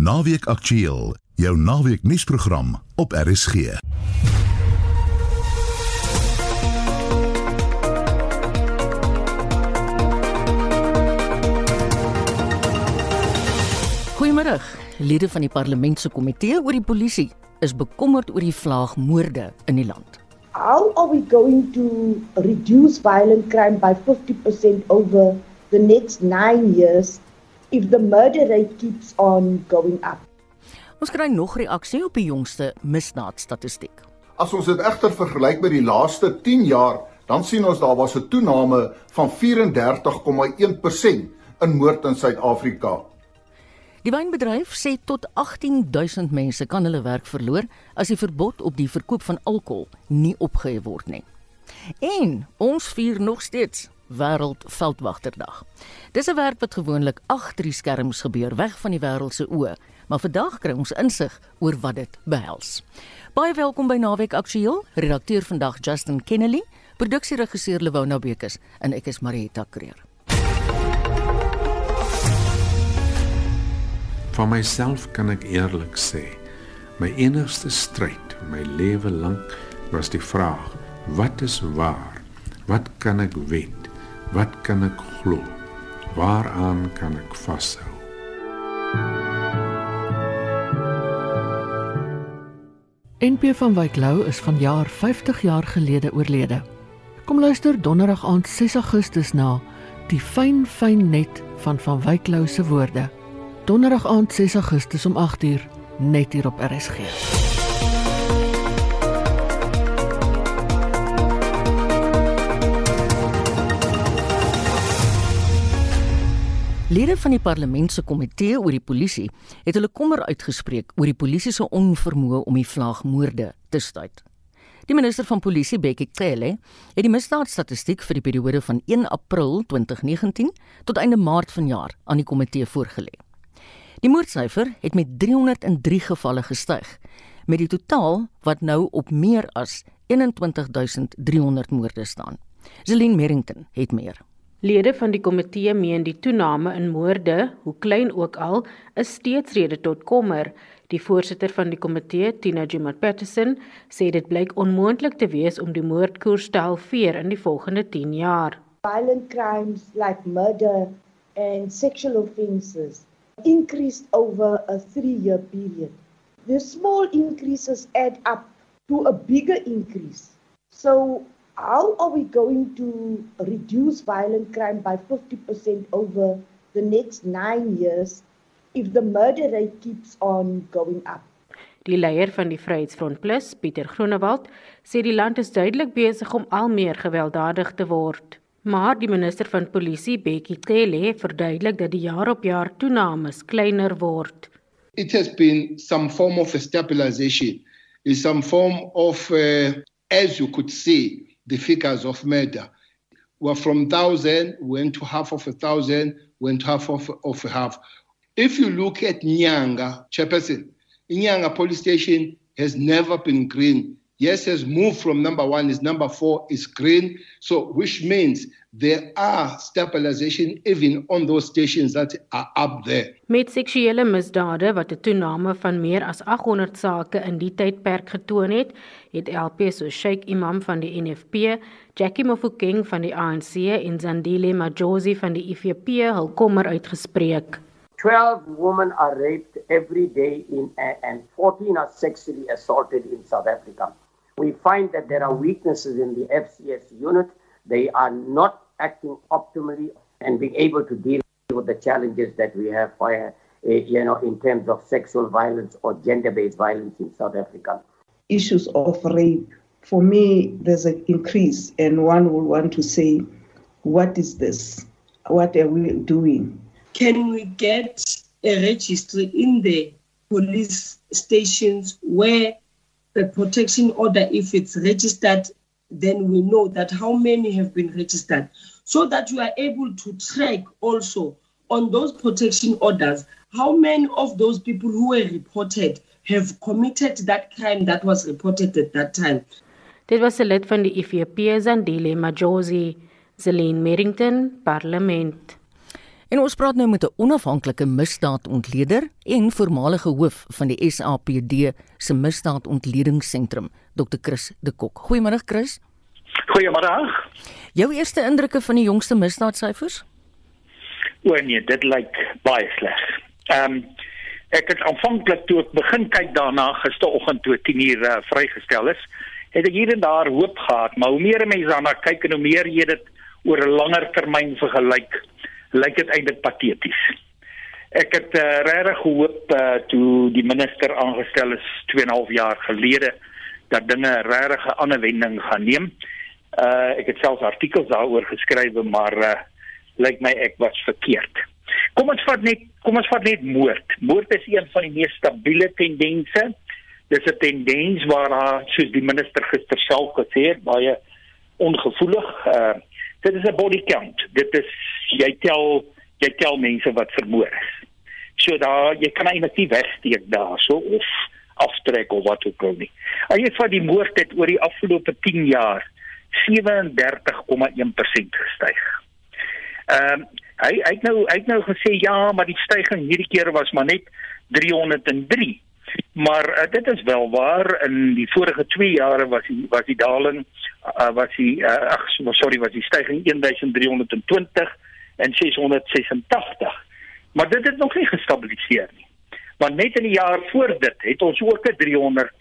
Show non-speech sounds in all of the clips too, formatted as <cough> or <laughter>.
Naweek Aktueel, jou naweek nuusprogram op RSG. Goeiemôre. Lede van die parlementse komitee oor die polisie is bekommerd oor die vlaagmoorde in die land. How are we going to reduce violent crime by 50% over the next 9 years if the murder rate keeps on going up? Ons kry nog reaksie op die jongste misdaadstatistiek. As ons dit egter vergelyk met die laaste 10 jaar, dan sien ons daar was 'n toename van 34,1% in moord in Suid-Afrika. Die wynbedryf sê tot 18000 mense kan hulle werk verloor as die verbod op die verkoop van alkohol nie opgehef word nie. En ons vier nog steeds wêreld veldwagterdag. Dis 'n werk wat gewoonlik agter die skerms gebeur, weg van die wêreld se oë, maar vandag kry ons insig oor wat dit behels. Baie welkom by Naweek Aktueel. Redakteur vandag Justin Kennedy, produksieregisseur Lewona Bekes en ek is Marieta Kreer. Van myself kan ek eerlik sê, my enigste stryd my lewe lank was die vraag: wat is waar? Wat kan ek weet? Wat kan ek glo? Waaraan kan ek vashou? NP van Wyk Lou is vanjaar 50 jaar gelede oorlede. Kom luister donderdag aand 6 Augustus na die fyn fyn net van van Wyk Lou se woorde. Donderdag aand 6 Augustus om 8uur net hier op RSG. Lede van die parlementse komitee oor die polisie het hulle kommer uitgespreek oor die polisie se onvermoë om die vlaagmoorde te staai. Die minister van polisie, Bekkie Cele, het die misdaadstatistiek vir die periode van 1 April 2019 tot einde Maart vanjaar aan die komitee voorgelê. Die moordsyfer het met 303 gevalle gestyg, met die totaal wat nou op meer as 21300 moorde staan. Zelin Merrington het meer. Lede van die komitee meen die toename in moorde, hoe klein ook al, is steeds rede tot kommer. Die voorsitter van die komitee, Tina Jumat Patterson, sê dit blyk onmoontlik te wees om die moordkoers te halveer in die volgende 10 jaar. Violent crimes like murder and sexual offences increased over a 3-year period. The small increases add up to a bigger increase. So how are we going to reduce violent crime by 50% over the next 9 years if the murder rate keeps on going up? Die leier van die Vryheidsfront Plus, Pieter Groenewald, sê die land is duidelik besig om al meer gewelddadig te word. Maar die minister van polisie, Bekkie Cele, verduidelik dat die jaar op jaar toenames kleiner word. It has been some form of a stabilization, is some form of uh, as you could see the figures of murder. Well, from 1,000, went to half of a thousand, went to half of, of half. If you look at Nyanga, Chairperson, Nyanga police station has never been green. Yes, has moved from number one, is number four, is green. So, which means there are stabilization even on those stations that are up there. Met seksuele misdade wat 'n toename van meer as 800 sake in die tydperk getoon het, het LP so Sheikh Imam van die NFP, Jackie Mofokeng van die ANC en Zandile Majosi van die IFP hul kommer uitgespreek. 12 women are raped every day in and 14 are sexually assaulted in South Africa. We find that there are weaknesses in the FCS unit. They are not acting optimally and being able to deal with the challenges that we have for, uh, you know, in terms of sexual violence or gender-based violence in South Africa. Issues of rape, for me, there's an increase, and one will want to say, what is this? What are we doing? Can we get a register in the police stations where the protection order, if it's registered, then we know that how many have been registered so that you are able to track also on those protection orders how many of those people who were reported have committed that crime that was reported at that time. Dit was 'n lid van die IFP Zandile Majosi, Zelin Merrington, Parlement. En ons praat nou met 'n onafhanklike misdaadontleder en voormalige hoof van die SAPD se misdaadontledingssentrum, Dr. Chris de Kok. Goeiemôre Chris. Goeiemôre. Jou eerste indrukke van die jongste misdaadsyfers? O nee, dit lyk baie sleg. Ehm um, ek het aanvanklik toe ek begin kyk daarna gisteroggend toe 10:00 uh, vrygestel is, het ek hier en daar hoop gehad, maar hoe meer mense daarna kyk en hoe meer jy dit oor 'n langer termyn vergelyk, lyk dit eintlik pateties. Ek het uh, regtig gehoop uh, toe die minister aangestel is 2 en 'n half jaar gelede dat dinge regtig 'n ander wending gaan neem. Uh ek het selfs artikels daaroor geskryf, maar uh lyk my ek was verkeerd. Kom ons vat net kom ons vat net moord. Moord is een van die mees stabiele tendense. Dis 'n tendens waar haar soos die minister gister self gesê het, baie ongevoelig. Uh dit is 'n body count. Dit is jy tel jy tel mense wat vermoor is. So daar jy kan eintlik nie wegsteek daarso of aftrek of wat ook al nie. As jy vat die moord het oor die afgelope 10 jaar 37,1% gestyg. Ehm um, hy hy het nou hy het nou gesê ja, maar die stygings hierdie keer was maar net 303. Maar uh, dit is wel waar in die vorige 2 jare was die was die daling uh, was die uh, ag sorry was die stygings 1320 en 686. Maar dit het nog nie gestabiliseer nie. Want net in die jaar voor dit het ons ook 'n 300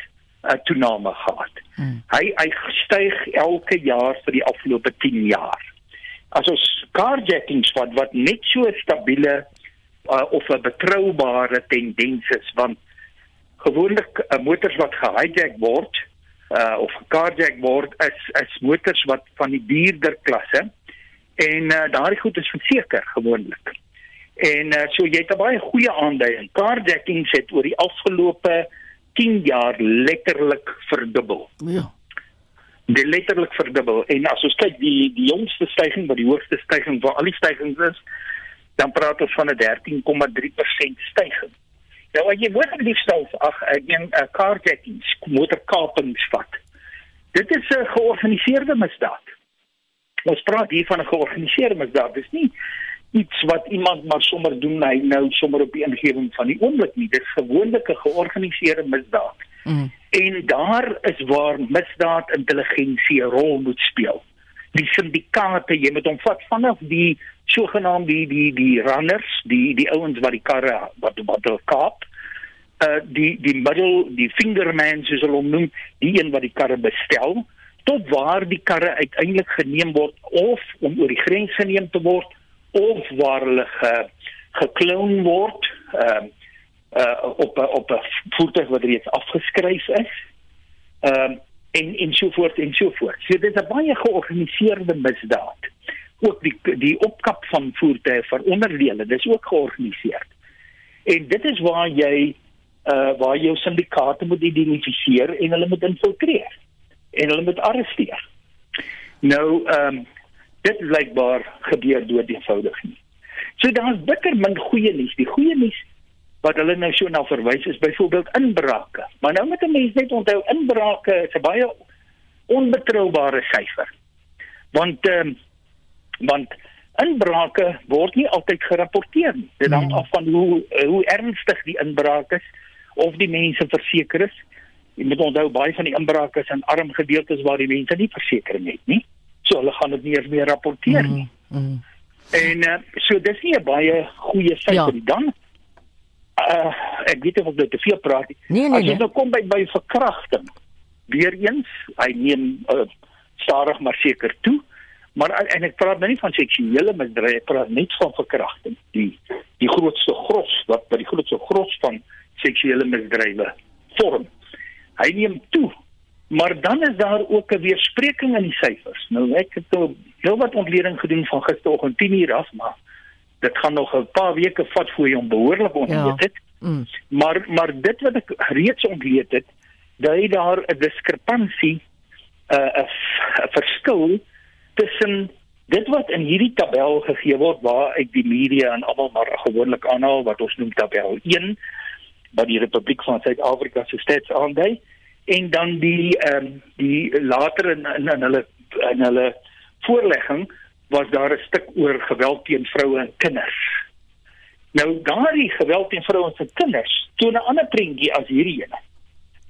uh, toename gehad. Hmm. Hy hy styg elke jaar vir die afgelope 10 jaar. As ons carjackings wat wat net so stabiele uh, of 'n betroubare tendens is want gewoonlik uh, motors wat gehijack word uh, of gecarjack word is is motors wat van die duurder klasse en uh, daardie goed is verseker gewoonlik. En uh, so jy het 'n baie goeie aanduiding. Carjackings het oor die afgelope 10 jaar letterlik verdubbel. Ja. Dit letterlik verdubbel en as ons kyk die die jongste stygings wat die hoogste stygings van al die stygings is, dan praat ons van 'n 13,3% stygings. Nou as jy motor diefstal ag een 'n carjacking, motorkapings vat. Dit is 'n georganiseerde misdaad. Ons praat hier van 'n georganiseerde misdaad. Dis nie iets wat iemand maar sommer doen hy nou sommer op die ingewing van die oomblik nie. Dis gewoonlik 'n georganiseerde misdaad. Mm. En daar is waar misdaad intelligensie 'n rol moet speel. Die syndikaate, jy moet hom vat vanaf die sogenaamde die die die runners, die die ouens wat die karre wat wat hulle kaap. Uh die die middel, die fingerman soos hulle hom noem, die een wat die karre bestel tot waar die karre uiteindelik geneem word of om oor die grens geneem te word of waar hulle ge, gekloon word uh uh op op 'n voertuig wat reeds afgeskryf is. Ehm uh, en en so voort en so voort. So dit is 'n baie georganiseerde misdaad ook die die opkap van voertuie vir onderdele dis ook georganiseer. En dit is waar jy uh waar jou syndikaate moet identifiseer en hulle moet infiltreer en hulle moet arresteer. Nou ehm um, dit blykbaar gebeur dood eenvoudig nie. So daar's bitter min goeie nuus. Die goeie nuus wat hulle nou so na verwys is byvoorbeeld inbrake. Maar nou moet 'n mens net onthou inbrake is 'n baie onbetroubare syfer. Want ehm um, want inbrake word nie altyd gerapporteer nie. Dit hang hmm. af van hoe hoe ernstig die inbraak is of die mense verseker is. Jy moet onthou baie van die inbrake is in arm gedeeltes waar die mense nie versekerings het nie. So hulle gaan dit nie eens meer rapporteer nie. Mm, mm. En uh, so dis nie 'n baie goeie syfer ja. dan. Uh, ek weet of ek te veel praat. Nee, nee, As jy nee. nou kom by by verkrachting. Weereens, hy neem uh, stadig maar seker toe. Maar en ek praat nou nie van seksuele misdryf, ek praat net van verkrachting. Die die grootste gros wat by die grootste gros van seksuele misdrywe vorm. Hy neem toe. Maar dan is daar ook 'n weerspreking in die syfers. Nou ek het nou heel wat ontleding gedoen van gisteroggend 10:00 af, maar dit gaan nog 'n paar weke vat voor jy hom behoorlik ontleed het. Ja. Mm. Maar maar dit wat ek reeds ontleed het, dui daar 'n diskrepansie 'n uh, 'n verskil tussen dit wat in hierdie tabel gegee word waar ek die media en almal maar gewoonlik aanhaal wat ons noem tabel 1 wat die Republiek van Suid-Afrika se stats aandui en dan die ehm um, die later in, in in hulle in hulle voorlegging was daar 'n stuk oor geweld teen vroue en kinders. Nou daardie geweld teen vroue en kinders toon 'n ander prentjie as hierdie ene.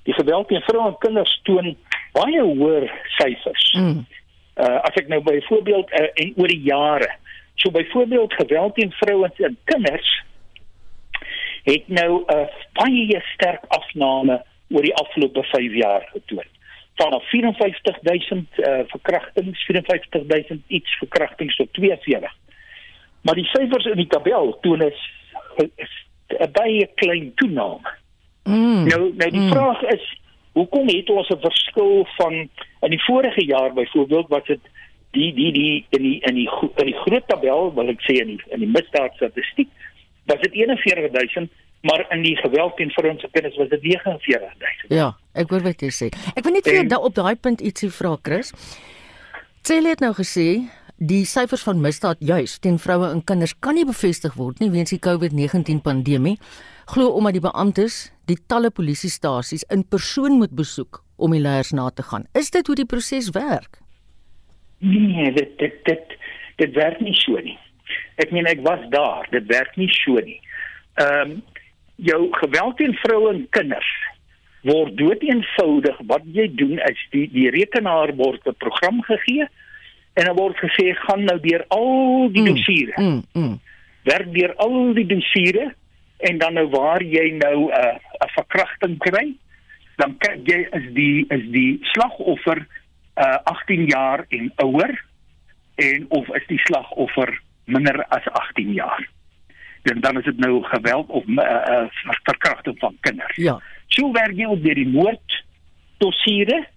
Die geweld teen vroue en kinders toon baie hoër syfers. Mm. Uh as ek nou byvoorbeeld uh, en oor die jare, so byvoorbeeld geweld teen vroue en kinders het nou 'n uh, baie sterk afname oor die afgelope 5 jaar getoon van 54000 uh, verkrachtings, 54000 iets verkrachtings tot 42. Maar die syfers in die tabel toon is 'n baie klein toename. Mm. Nou, nou die mm. vraag is, hoekom het ons 'n verskil van in die vorige jaar byvoorbeeld wat dit die die die in die in die in die groot tabel, wil ek sê in die in die misdaad statistiek, was dit 41000 maar in die geweld teen vrouens en kinders was dit 49000. Ja, ek hoor wat jy sê. Ek wil net vir jou op daai punt ietsie vra Chris. Cele het nou gesê die syfers van misdaad juis teen vroue en kinders kan nie bevestig word nie weens die COVID-19 pandemie. Glo omdat die beamptes die talle polisiestasies in persoon moet besoek om die leiers na te gaan. Is dit hoe die proses werk? Nee, dit dit dit dit werk nie so nie. Ek meen ek was daar, dit werk nie so nie. Ehm um, jou geweld teen vroue en kinders word doeteenvoudig wat jy doen is die die rekenaar word 'n program gegee en dan word gesê gaan nou deur al die mm, dossiere. Mm, mm. Werk deur al die dossiere en dan nou waar jy nou 'n uh, 'n verkrachting kry, dan kyk jy is die is die slagoffer uh 18 jaar en ouer en of is die slagoffer minder as 18 jaar dan dan is dit nou geweld of uh, uh, verkrachting van kinders. Ja. So werk jy op die moord dossiere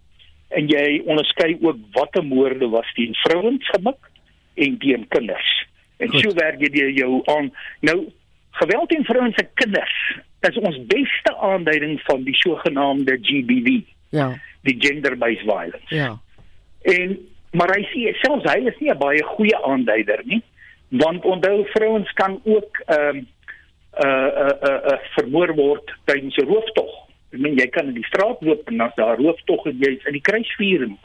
en jy onderskei ook watter moorde was teen vrouens gemik en teen kinders. En Goed. so werk jy jou aan nou geweld teen vrouens en kinders is ons beste aanduiding van die sogenaamde GBV. Ja. Die gender based violence. Ja. En maar hy sê selfs hy is nie 'n baie goeie aanduider nie want onthou vrouens kan ook ehm um, uh uh uh, uh vermoor word tydens 'n rooftog. Ek meen jy kan in die straat loop en as daar rooftog en jy's in die kruisvuuring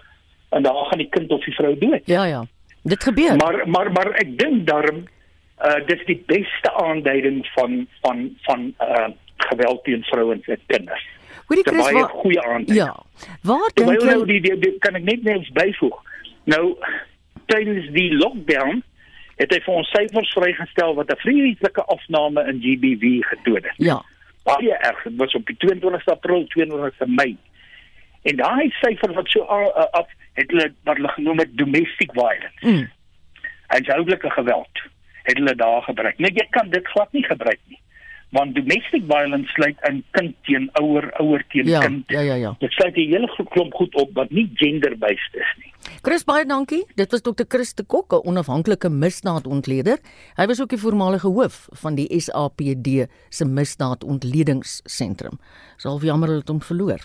en daar gaan die kind of die vrou dood. Ja ja. Dit gebeur. Maar maar maar ek dink daarom uh dis die beste aanduiding van van van uh geweld teen vrouens en kinders. Hoorie Chris, wat goeie aanduiding. Ja. Waar dink jy nou die, die, die kan ek net net byvoeg. Nou tydens die lockdown het hy vir ons syfers vrygestel wat 'n vreeslike afname in GBV getoon het. Ja. Baie erg. Dit was op die 22 April, 22 Mei. En daai syfer wat so af het hulle wat hulle genoem het domestic violence. Mm. Huishoudelike geweld het hulle daar gebruik. Nee, jy kan dit glad nie gebruik nie want domestic violence sluit in kind teen ouer ouer teen ja, kind. Ja ja ja. Dit sluit 'n hele klomp goed op wat nie gender-based is nie. Chris baie dankie. Dit was Dr. Chris de Kok, 'n onafhanklike misdaadontleder. Hy was ook die voormalige hoof van die SAPD se misdaadontledingssentrum. Sal jammer het hom verloor.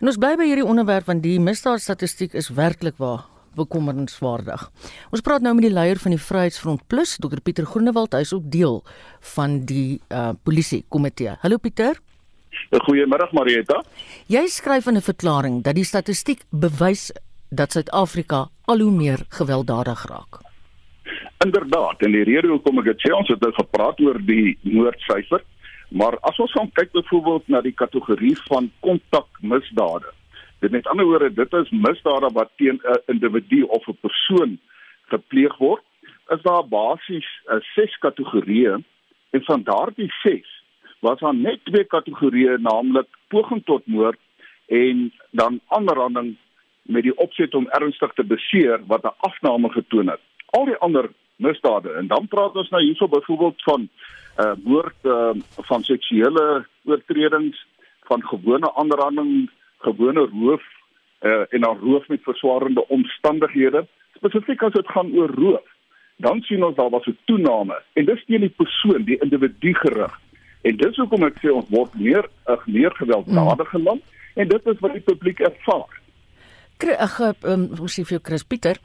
En ons bly by hierdie onderwerp want die misdaadstatistiek is werklik waar bekommerenswaardig. Ons praat nou met die leier van die Vryheidsfront Plus, Dr Pieter Groenewald, hy is ook deel van die uh polisie komitee. Hallo Pieter. Goeiemôre Marieta. Jy skryf in 'n verklaring dat die statistiek bewys dat Suid-Afrika al hoe meer gewelddadig raak. Inderdaad, en die rede hoekom ek dit sê, ons het nou gepraat oor die moordsyfer, maar as ons gaan kyk byvoorbeeld na die kategorie van kontakmisdade, Dit met ander woorde, dit is misdade wat teen 'n individu of 'n persoon gepleeg word. Is daar basies uh, ses kategorieë en van daardie ses was daar net twee kategorieë, naamlik poging tot moord en dan aanranding met die opset om ernstig te beseer wat 'n afname getoon het. Al die ander misdade en dan praat ons nou hierso byvoorbeeld van uh moord uh, van seksuele oortredings van gewone aanranding gewone roof uh, en dan roof met verswaarende omstandighede. Spesifiek as dit gaan oor roof, dan sien ons daar was 'n toename en dis teen die persoon, die individu gerig. En dis hoekom ek sê ons word meer 'n meer gewelddadige land en dit is wat die publiek ervaar. Ek um, ons sê vir Chris Pieter,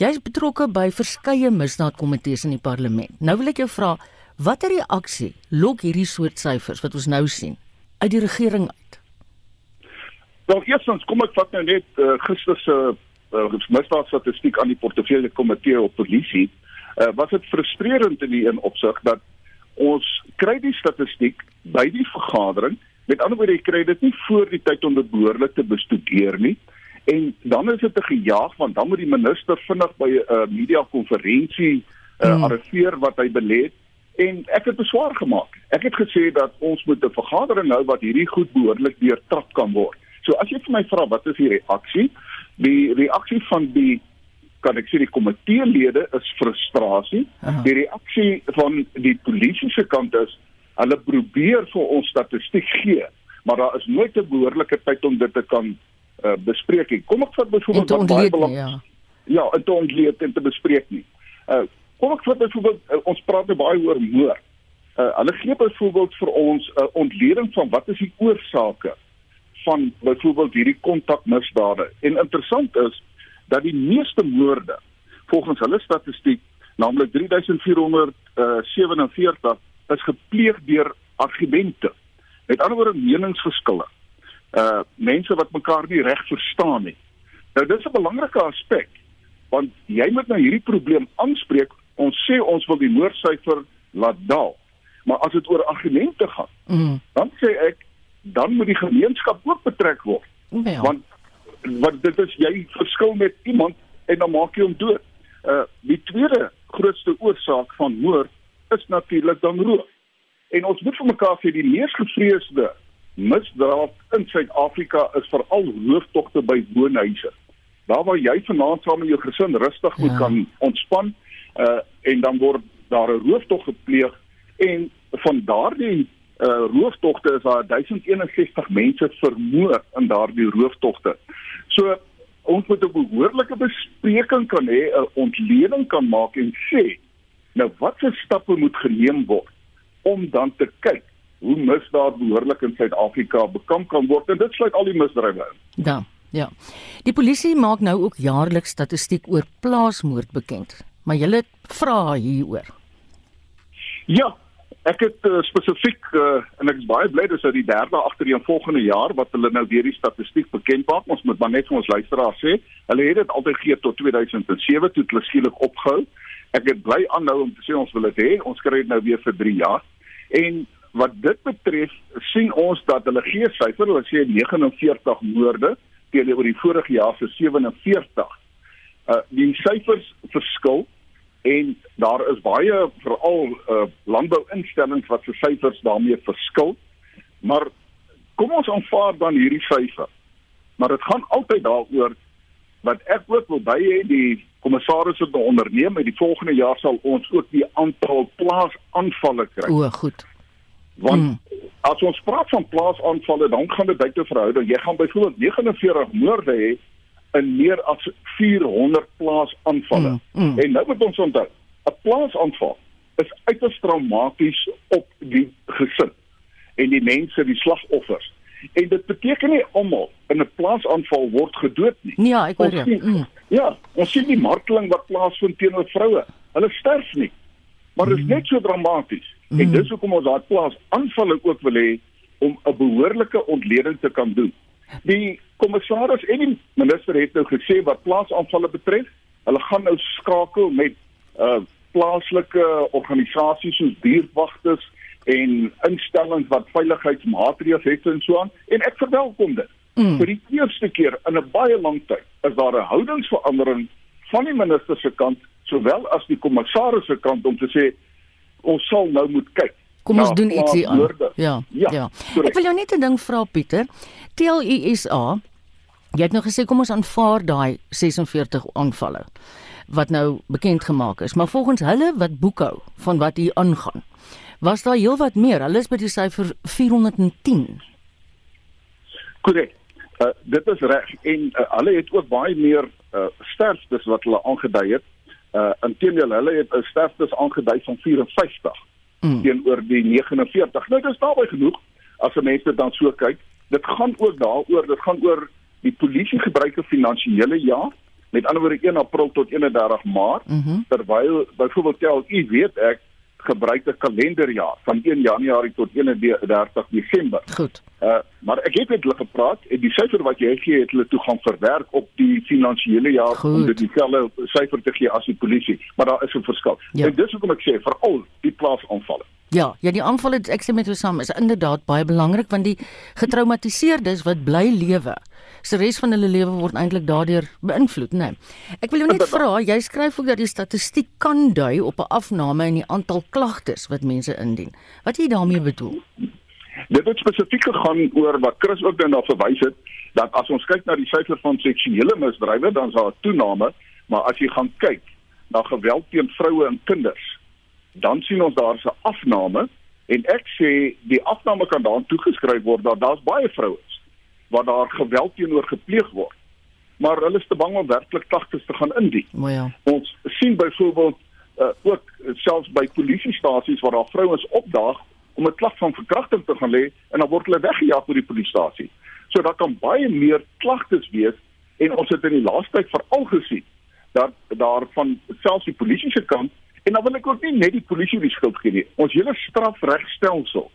jy's betrokke by verskeie misdaadkomitees in die parlement. Nou wil ek jou vra, watter reaksie lok hierdie soort syfers wat ons nou sien uit die regering Wel eerstens kom ek vat nou net uh, gister se uh, misdaadstatistiek aan die portefeulje komitee op polisie, uh, was dit frustrerend in die een opsig dat ons kry die statistiek by die vergadering, met ander woorde jy kry dit nie voor die tyd om dit behoorlik te bestudeer nie. En dan is dit 'n gejaag want dan moet die minister vinnig by 'n uh, media konferensie uh, hmm. arriveer wat hy belê het en ek het beswaar gemaak. Ek het gesê dat ons moet 'n vergadering hou wat hierdie goed behoorlik deurtrap kan word. So as jy vir my vra wat is die reaksie? Die reaksie van die kan ek sê die komiteelede is frustrasie. Aha. Die reaksie van die polisie se kant is hulle probeer vir ons statistiek gee, maar daar is nooit 'n behoorlike tyd om dit te kan uh, bespreek nie. Kom ek vat byvoorbeeld wat baie belangrik ja. Ja, en te ontleed en te bespreek nie. Uh kom ek vat byvoorbeeld uh, ons praat nou baie oor moord. Uh hulle gee byvoorbeeld vir ons 'n uh, ontleding van wat is die oorsake van byvoorbeeld hierdie kontakmisdade. En interessant is dat die meeste moorde volgens hulle statistiek, naamlik 3447 is gepleeg deur argumente. Met ander woorde meningsverskille uh mense wat mekaar nie reg verstaan nie. Nou dis 'n belangrike aspek want jy moet nou hierdie probleem aanspreek. Ons sê ons wil die moordsyfer laat daal. Maar as dit oor argumente gaan, mm. dan sê ek dan moet die gemeenskap ook betrek word. Wel. Want wat dit is jy verskil met iemand en dan maak jy hom dood. Uh die tweede grootste oorsaak van moord is natuurlik dan roof. En ons moet vir mekaar sê die mees gevreesde misdaad in Suid-Afrika is veral rooftogte by woonhuise. Daar waar jy vanaand saam met jou gesin rustig moet ja. kan ontspan, uh en dan word daar 'n rooftog gepleeg en van daardie uh rooftogte is daar 1061 mense vermoor in daardie rooftogte. So ons moet 'n behoorlike bespreking kan hê, 'n ontleding kan maak en sê nou watter stappe moet geneem word om dan te kyk hoe misdaad behoorlik in Suid-Afrika bekamp kan word en dit sluit al die misdrywe in. Ja, ja. Die polisie maak nou ook jaarliks statistiek oor plaasmoord bekend, maar julle vra hieroor. Ja, ek het uh, spesifiek uh, en ek is baie bly dis uit die derde agtereen volgende jaar wat hulle nou weer die statistiek bekend maak. Ons moet maar net vir ons luisteraars sê, hulle het dit altyd gegee tot 2007 toe hulle skielik opgehou. Ek het bly aanhou om te sê ons wil dit hê. Ons kry dit nou weer vir 3 jaar. En wat dit betref, sien ons dat hulle gee syfer, hulle sê 49 moorde teenoor die vorige jaar se 47. Uh die syfers verskil en daar is baie veral uh landbouinstellings wat se syfers daarmee verskil. Maar kom ons aanvaar dan hierdie syfer. Maar dit gaan altyd daaroor wat ek ook wil by hê die kommissaris het onderneem en die volgende jaar sal ons ook die aantal plaasaanvalle kry. O, goed. Want mm. as ons praat van plaasaanvalle, dan gaan dit buite verhouding. Jy gaan byvoorbeeld 49 moorde hê in meer as 400 plaasaanvalle. Mm. Mm. En nou moet ons onthou, 'n plaasaanval is uiters traumaties op die gesin en die mense, die slagoffers. En dit beteken nie almal in 'n plaasaanval word gedood nie. Ja, ek hoor jou. Mm. Ja, ons sien die marteling wat plaasvind teenoor vroue. Hulle sterf nie. Maar dit is net so dramaties. Mm. En dis hoekom ons daai plaas aanvalle ook wil hê om 'n behoorlike ontleding te kan doen. Die kommissaris en die minister het nou gesê wat plaasaanvalle betref, hulle gaan nou skakel met uh plaaslike organisasies soos buurtwagters en instellings wat veiligheidsmaatreëls het en so aan en ek verwelkom dit. Mm. Vir die eerste keer in 'n baie lang tyd is daar 'n houdingsverandering van die minister se kant sowel as die kommissaris se kant om te sê ons sal nou moet kyk. Kom ons doen ietsie aan. Ja. Ja. ja. Ek wil jou net 'n ding vra Pieter. TLUSA Jy het nou gesê kom ons aanvaar daai 46 aanvalle wat nou bekend gemaak is, maar volgens hulle wat boekhou van wat hier aangaan, was daar heelwat meer. Hulle is by die syfer 410. Korrek. Uh, dit is reg en uh, hulle het ook baie meer uh, sterftes wat hulle aangedui het uh inteendeel hulle het 'n sterftes aangedui van 54 mm. teenoor die 49. Nou dis daarbey genoeg as 'n mens dit dan so kyk. Dit gaan ook daaroor, dit gaan oor die polisie gebruike finansiële jaar, met ander woorde 1 April tot 31 Maart, mm -hmm. terwyl byvoorbeeld tel u weet ek gebruik 'n kalenderjaar van 1 Januarie tot 31 Desember. Goed. Uh maar ek het met hulle gepraat en die syfer wat jy gee het hulle toe gaan verwerk op die finansiële jaar Goed. om dit dieselfde syfer te gee as die polisie, maar daar is 'n verskil. Ja. En dis hoekom ek sê veral die plaasaanvalle. Ja, ja, die aanval het ek sê met jou saam is inderdaad baie belangrik want die getraumatiseerdes wat bly lewe, se res van hulle lewe word eintlik daardeur beïnvloed, né? Nee. Ek wil jou net <laughs> vra, jy skryf ook dat die statistiek kan dui op 'n afname in die aantal klagtes wat mense indien. Wat jy daarmee bedoel? Dit het spesifiek gegaan oor wat Chris ook dan daar verwys het dat as ons kyk na die syfer van seksuele misdrywe dan is daar 'n toename, maar as jy gaan kyk na geweld teen vroue en kinders, dan sien ons daar's 'n afname en ek sê die afname kan daaraan toegeskryf word dat daar's baie vrouens waar daar geweld teenoor gepleeg word. Maar hulle is te bang om werklik klagtes te gaan indien. Mooi ja. Ons sien byvoorbeeld uh, ook selfs by polisiestasies waar daar vrouens opdaag om 'n klag van verkrachting te gaan lê en dan word hulle weggejaag deur die polisiestasie. So daar kan baie meer klagtes wees en ons het in die laaste tyd veral gesien dat daar van selfs die polisie se kant en dan wil ek ook nie net die polisie die skuld gee nie. Ons hele strafregstelsel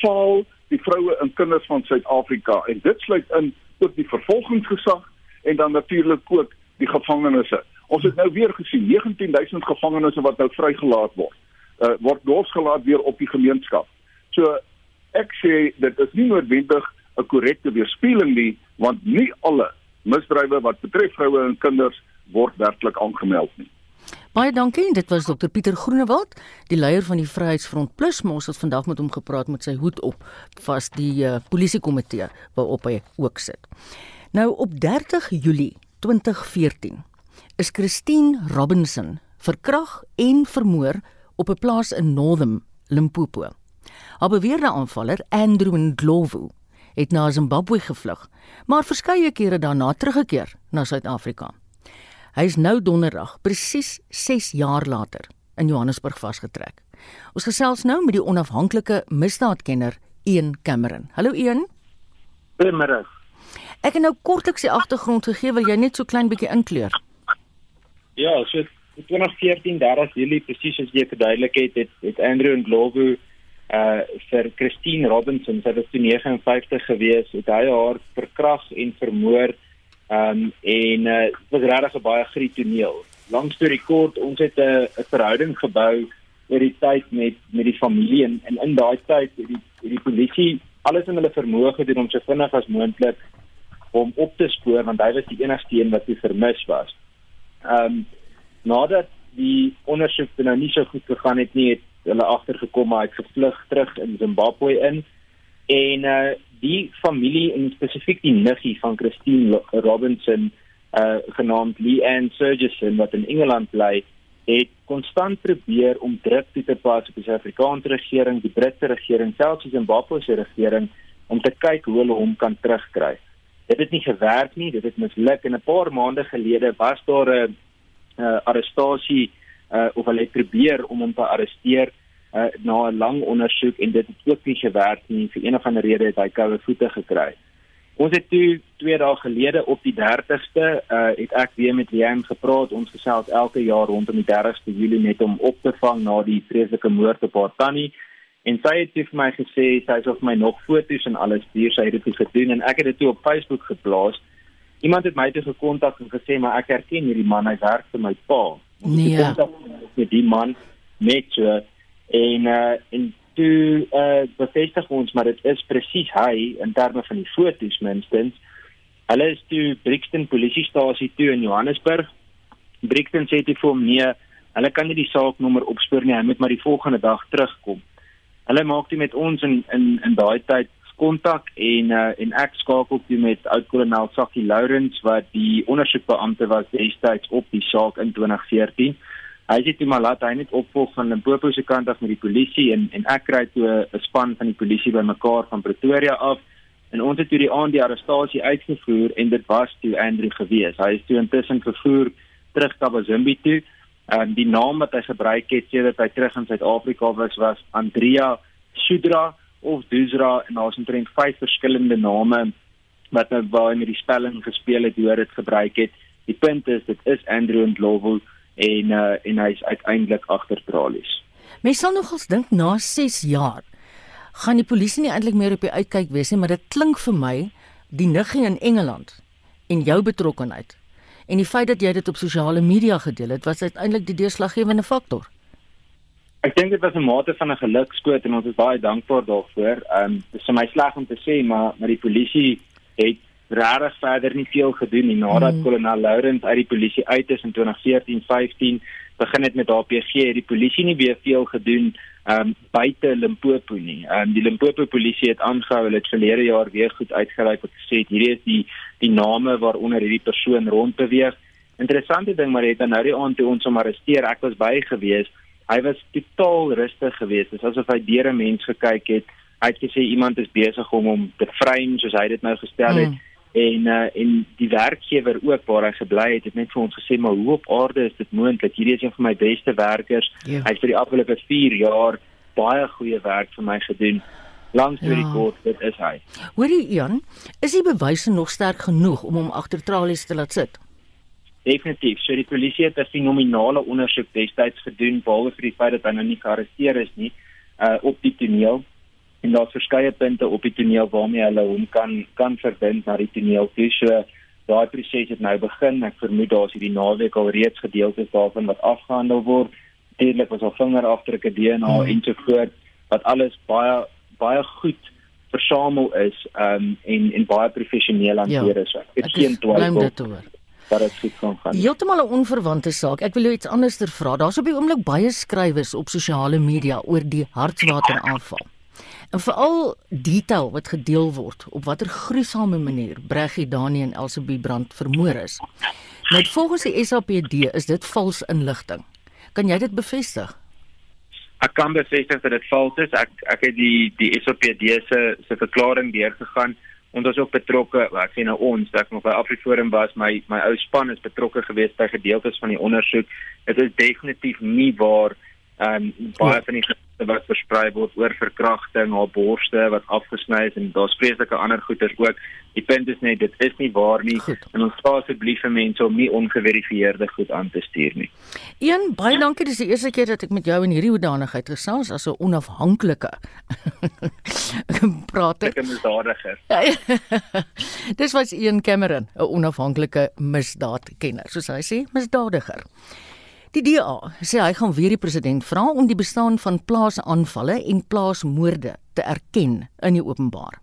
faal die vroue en kinders van Suid-Afrika en dit sluit in ook die vervolgingsgesag en dan natuurlik ook die gevangenisse. Ons het nou weer gesien 19000 gevangenes wat nou vrygelaat word. Uh, word losgelaat weer op die gemeenskap. So ek sê dit is nie noodwendig 'n korrekte weerspieëling nie, want nie alle misdrywe wat betref vroue en kinders word werklik aangemeld nie. Baie dankie. Dit was Dr Pieter Groenewald, die leier van die Vryheidsfront Plus. Ons het vandag met hom gepraat met sy hoed op, vas die uh, polisiekomitee waarop hy ook sit. Nou op 30 Julie 2014 is Christine Robinson verkrag en vermoor op 'n plaas in Northam, Limpopo. Haar beweerde aanvaller, Andrew Ndlovu, het na Zimbabwe gevlug, maar verskeie kere daarna teruggekeer na Suid-Afrika. Hy is nou donderdag, presies 6 jaar later, in Johannesburg vasgetrek. Ons gesels nou met die onafhanklike misdaadkenner Ian Cameron. Hallo Ian. Goeiemôre. Ek het nou kortliks die agtergrond gegee, wil jy net so klein bietjie inkleur? Ja, so 2014 30 Julie presies as jy verduidelik het, het, het Andrew en Glovo uh vir Christine Robinson, sy was toe 59 gewees, het hy haar verkrag en vermoor. Um en uh dit was regtig 'n baie grie toneel. Langs storie kort, ons het 'n 'n verhouding gebou oor die tyd met met die familie en, en in daai tyd het die het die polisie alles in hulle vermoë gedoen om so vinnig as moontlik om op te spoor want hy was die enigste een wat vermis was. Um nadat die ondersoek nou nie so goed gegaan het nie, het hulle agtergekom maar hy het gevlug terug in Zimbabwe in en uh die familie en spesifiek die niggie van Christine Robinson uh genaamd Leanne Surgeson wat in Engeland bly het konstant probeer om druk toe te pas op die Suid-Afrikaanse regering, die Britse regering, selfs die Zimbabwe se regering om te kyk hoe hulle hom kan terugkry. Dit het nie gewerk nie, dit het misluk en 'n paar maande gelede was daar 'n uh, arrestasie uh, of hulle het probeer om hom te arresteer uh, na 'n lang ondersoek en dit het ook nie gewerk nie vir een of ander rede het hy koue voete gekry. Ons het toe 2 dae gelede op die 30ste uh, het ek weer met Liam gepraat. Ons gesels elke jaar rondom die 30ste Julie net om op te vang na die vreeslike moord op haar tannie. En sy het vir my gesê sy het of my nog foto's en alles stuur. Sy het dit gedoen en ek het dit toe op Facebook geplaas. Iemand het my toe gekontak en gesê maar ek herken hierdie man, hy werk vir my pa. Nee. Met die man net so en uh, en toe uh, bevestig ons maar dit is presies hy in terme van die foto's minstens. Hulle is toe Brixton polisiestasie toe in Johannesburg. Brixton sê dit vir hom nee, hulle kan nie die saaknommer opspoor nie, hy moet maar die volgende dag terugkom. Hulle maak dit met ons in in in daai tyd kontak en uh, en ek skakel toe met oud-kolonel Sakkie Lourens wat die ondersoekbeampte was destyds op die saak in 2014. Hy sê toe maar laat hy net opvolg van Limpopo se kant af met die polisie en en ek kry toe 'n span van die polisie bymekaar van Pretoria af en ons het toe die aand die arrestasie uitgevoer en dit was toe Andrew gewees. Hy is toe intussen vervoer terug KwaZulu toe. En die naam wat hy gebruik het sedert hy terug in Suid-Afrika was was Andrea Sudra of Dusra en daar's omtrent vyf verskillende name wat nou waar met die spelling gespeel het hoe dit gebruik het. Die punt is dit is Andrew Ndlovu en uh, en hy's uiteindelik agter tralies. Mens sal nogals dink na 6 jaar gaan die polisie nie eintlik meer op die uitkyk wees nie, maar dit klink vir my die niggie in Engeland en jou betrokkeheid en die feit dat jy dit op sosiale media gedeel het, was uiteindelik die deurslaggewende faktor. Ek dink dit was 'n mate van 'n gelukskoot en ons is baie dankbaar daarvoor. Ehm um, dis vir my sleg om te sê, maar maar die polisie het regtig verder nie veel gedoen nie nadat mm. kolonel Lawrence uit die polisie uit is in 2014-15 begin het met HPG het die polisie nie weer veel gedoen um buite Limpopo nie. Um die Limpopo polisie het aangehou hulle het verlede jaar weer goed uitgereik wat gesê het hierdie is die die name waaronder hierdie persoon rondbeweeg. Interessante ding maar het nou die aand toe ons hom arresteer, ek was by gewees hy was totaal rustig geweest. Dit is asof hy deur 'n mens gekyk het. Hy het gesê iemand is besig om hom te frame soos hy dit nou gestel het. Mm. En uh, en die werkgewer ook waar hy gebly het, het net vir ons gesê maar hoe op aarde is dit moontlik? Hierdie is een van my beste werkers. Yeah. Hy het vir die afgelope 4 jaar baie goeie werk vir my gedoen. Langs deur ja. die kort, dit is hy. Hoorie Jan, is die bewyse nog sterk genoeg om hom agter tralies te laat sit? Definitief. So die polisie het 'n fenominale ondersoek destyds gedoen behalwe vir die feit dat hy nou nie gearresteer is nie uh op die toneel en daar's verskeie punte op die toneel waarmee hulle hom kan kan verbind na die toneel. Dus so daai proses het nou begin. Ek vermoed daar's hierdie naweek al reeds gedeeltes daarvan wat afgehandel word. Natuurlik was al vingerafdrukke DNA hmm. en so voort wat alles baie baie goed versamel is um en en baie professioneel hanteer ja, is. Ek het geen twyfel dat dit goed kan gaan. Heeltemal 'n onverwante saak. Ek wil jou iets anderster vra. Daar's op die oomblik baie skrywers op sosiale media oor die hartswater aanval. En veral detail wat gedeel word op watter gruisame manier Breggie Dani en Elsabie Brand vermoor is. Net volgens die SAPD is dit vals inligting. Kan jy dit bevestig? Ek kan bevestig dat dit vals is. Ek ek het die die SAPD se se verklaring deurgegaan ons was ook betrokke ek sê nou ons ek nog by Afriforum was my my ou span is betrokke geweest by gedeeltes van die ondersoek dit is definitief nie waar ehm um, baie ja. van die wat versprei word oor verkrachting, haar borste wat afgesny is en daar's vreeslike ander goeters ook. Die punt is net dit is nie waar nie goed. en ons vra asseblief vir mense om nie ongeverifieerde goed aan te stuur nie. Een baie dankie dis die eerste keer dat ek met jou in hierdie hoedanigheid gesels as 'n onafhanklike <laughs> prater. Ek is misdadiger. <laughs> dis was een Cameron, 'n onafhanklike misdaadkenner, soos hy sê, misdadiger. Die DA sê hy gaan weer die president vra om die bestaan van plaasaanvalle en plaasmoorde te erken in die openbaar.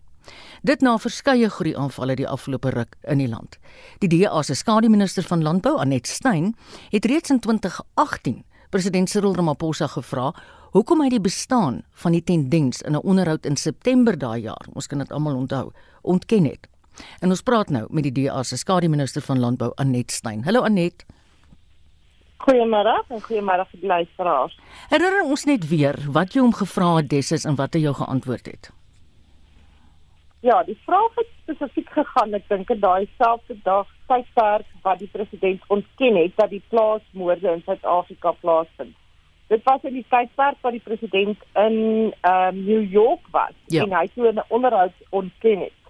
Dit na verskeie groeiaanvalle die afgelope ruk in die land. Die DA se skademinister van landbou, Anet Stein, het reeds in 2018 president Cyril Ramaphosa gevra hoekom hy die bestaan van die tendens in 'n onderhoud in September daai jaar, ons kan dit almal onthou, ontken het. En ons praat nou met die DA se skademinister van landbou, Anet Stein. Hallo Anet. Goeiemôre en goeiemôre vir die luisteraars. Herinner ons net weer wat jy hom gevra het Dessus en wat hy jou geantwoord het. Ja, die vraag het spesifiek gegaan, ek dink dit daai selfde dag tydperk wat die president ontken het dat die plaasmoorde in Suid-Afrika plaasvind. Dit was in die tydperk wat die president in ehm um, New York was ja. en hy toe 'n onderhoud ontken het.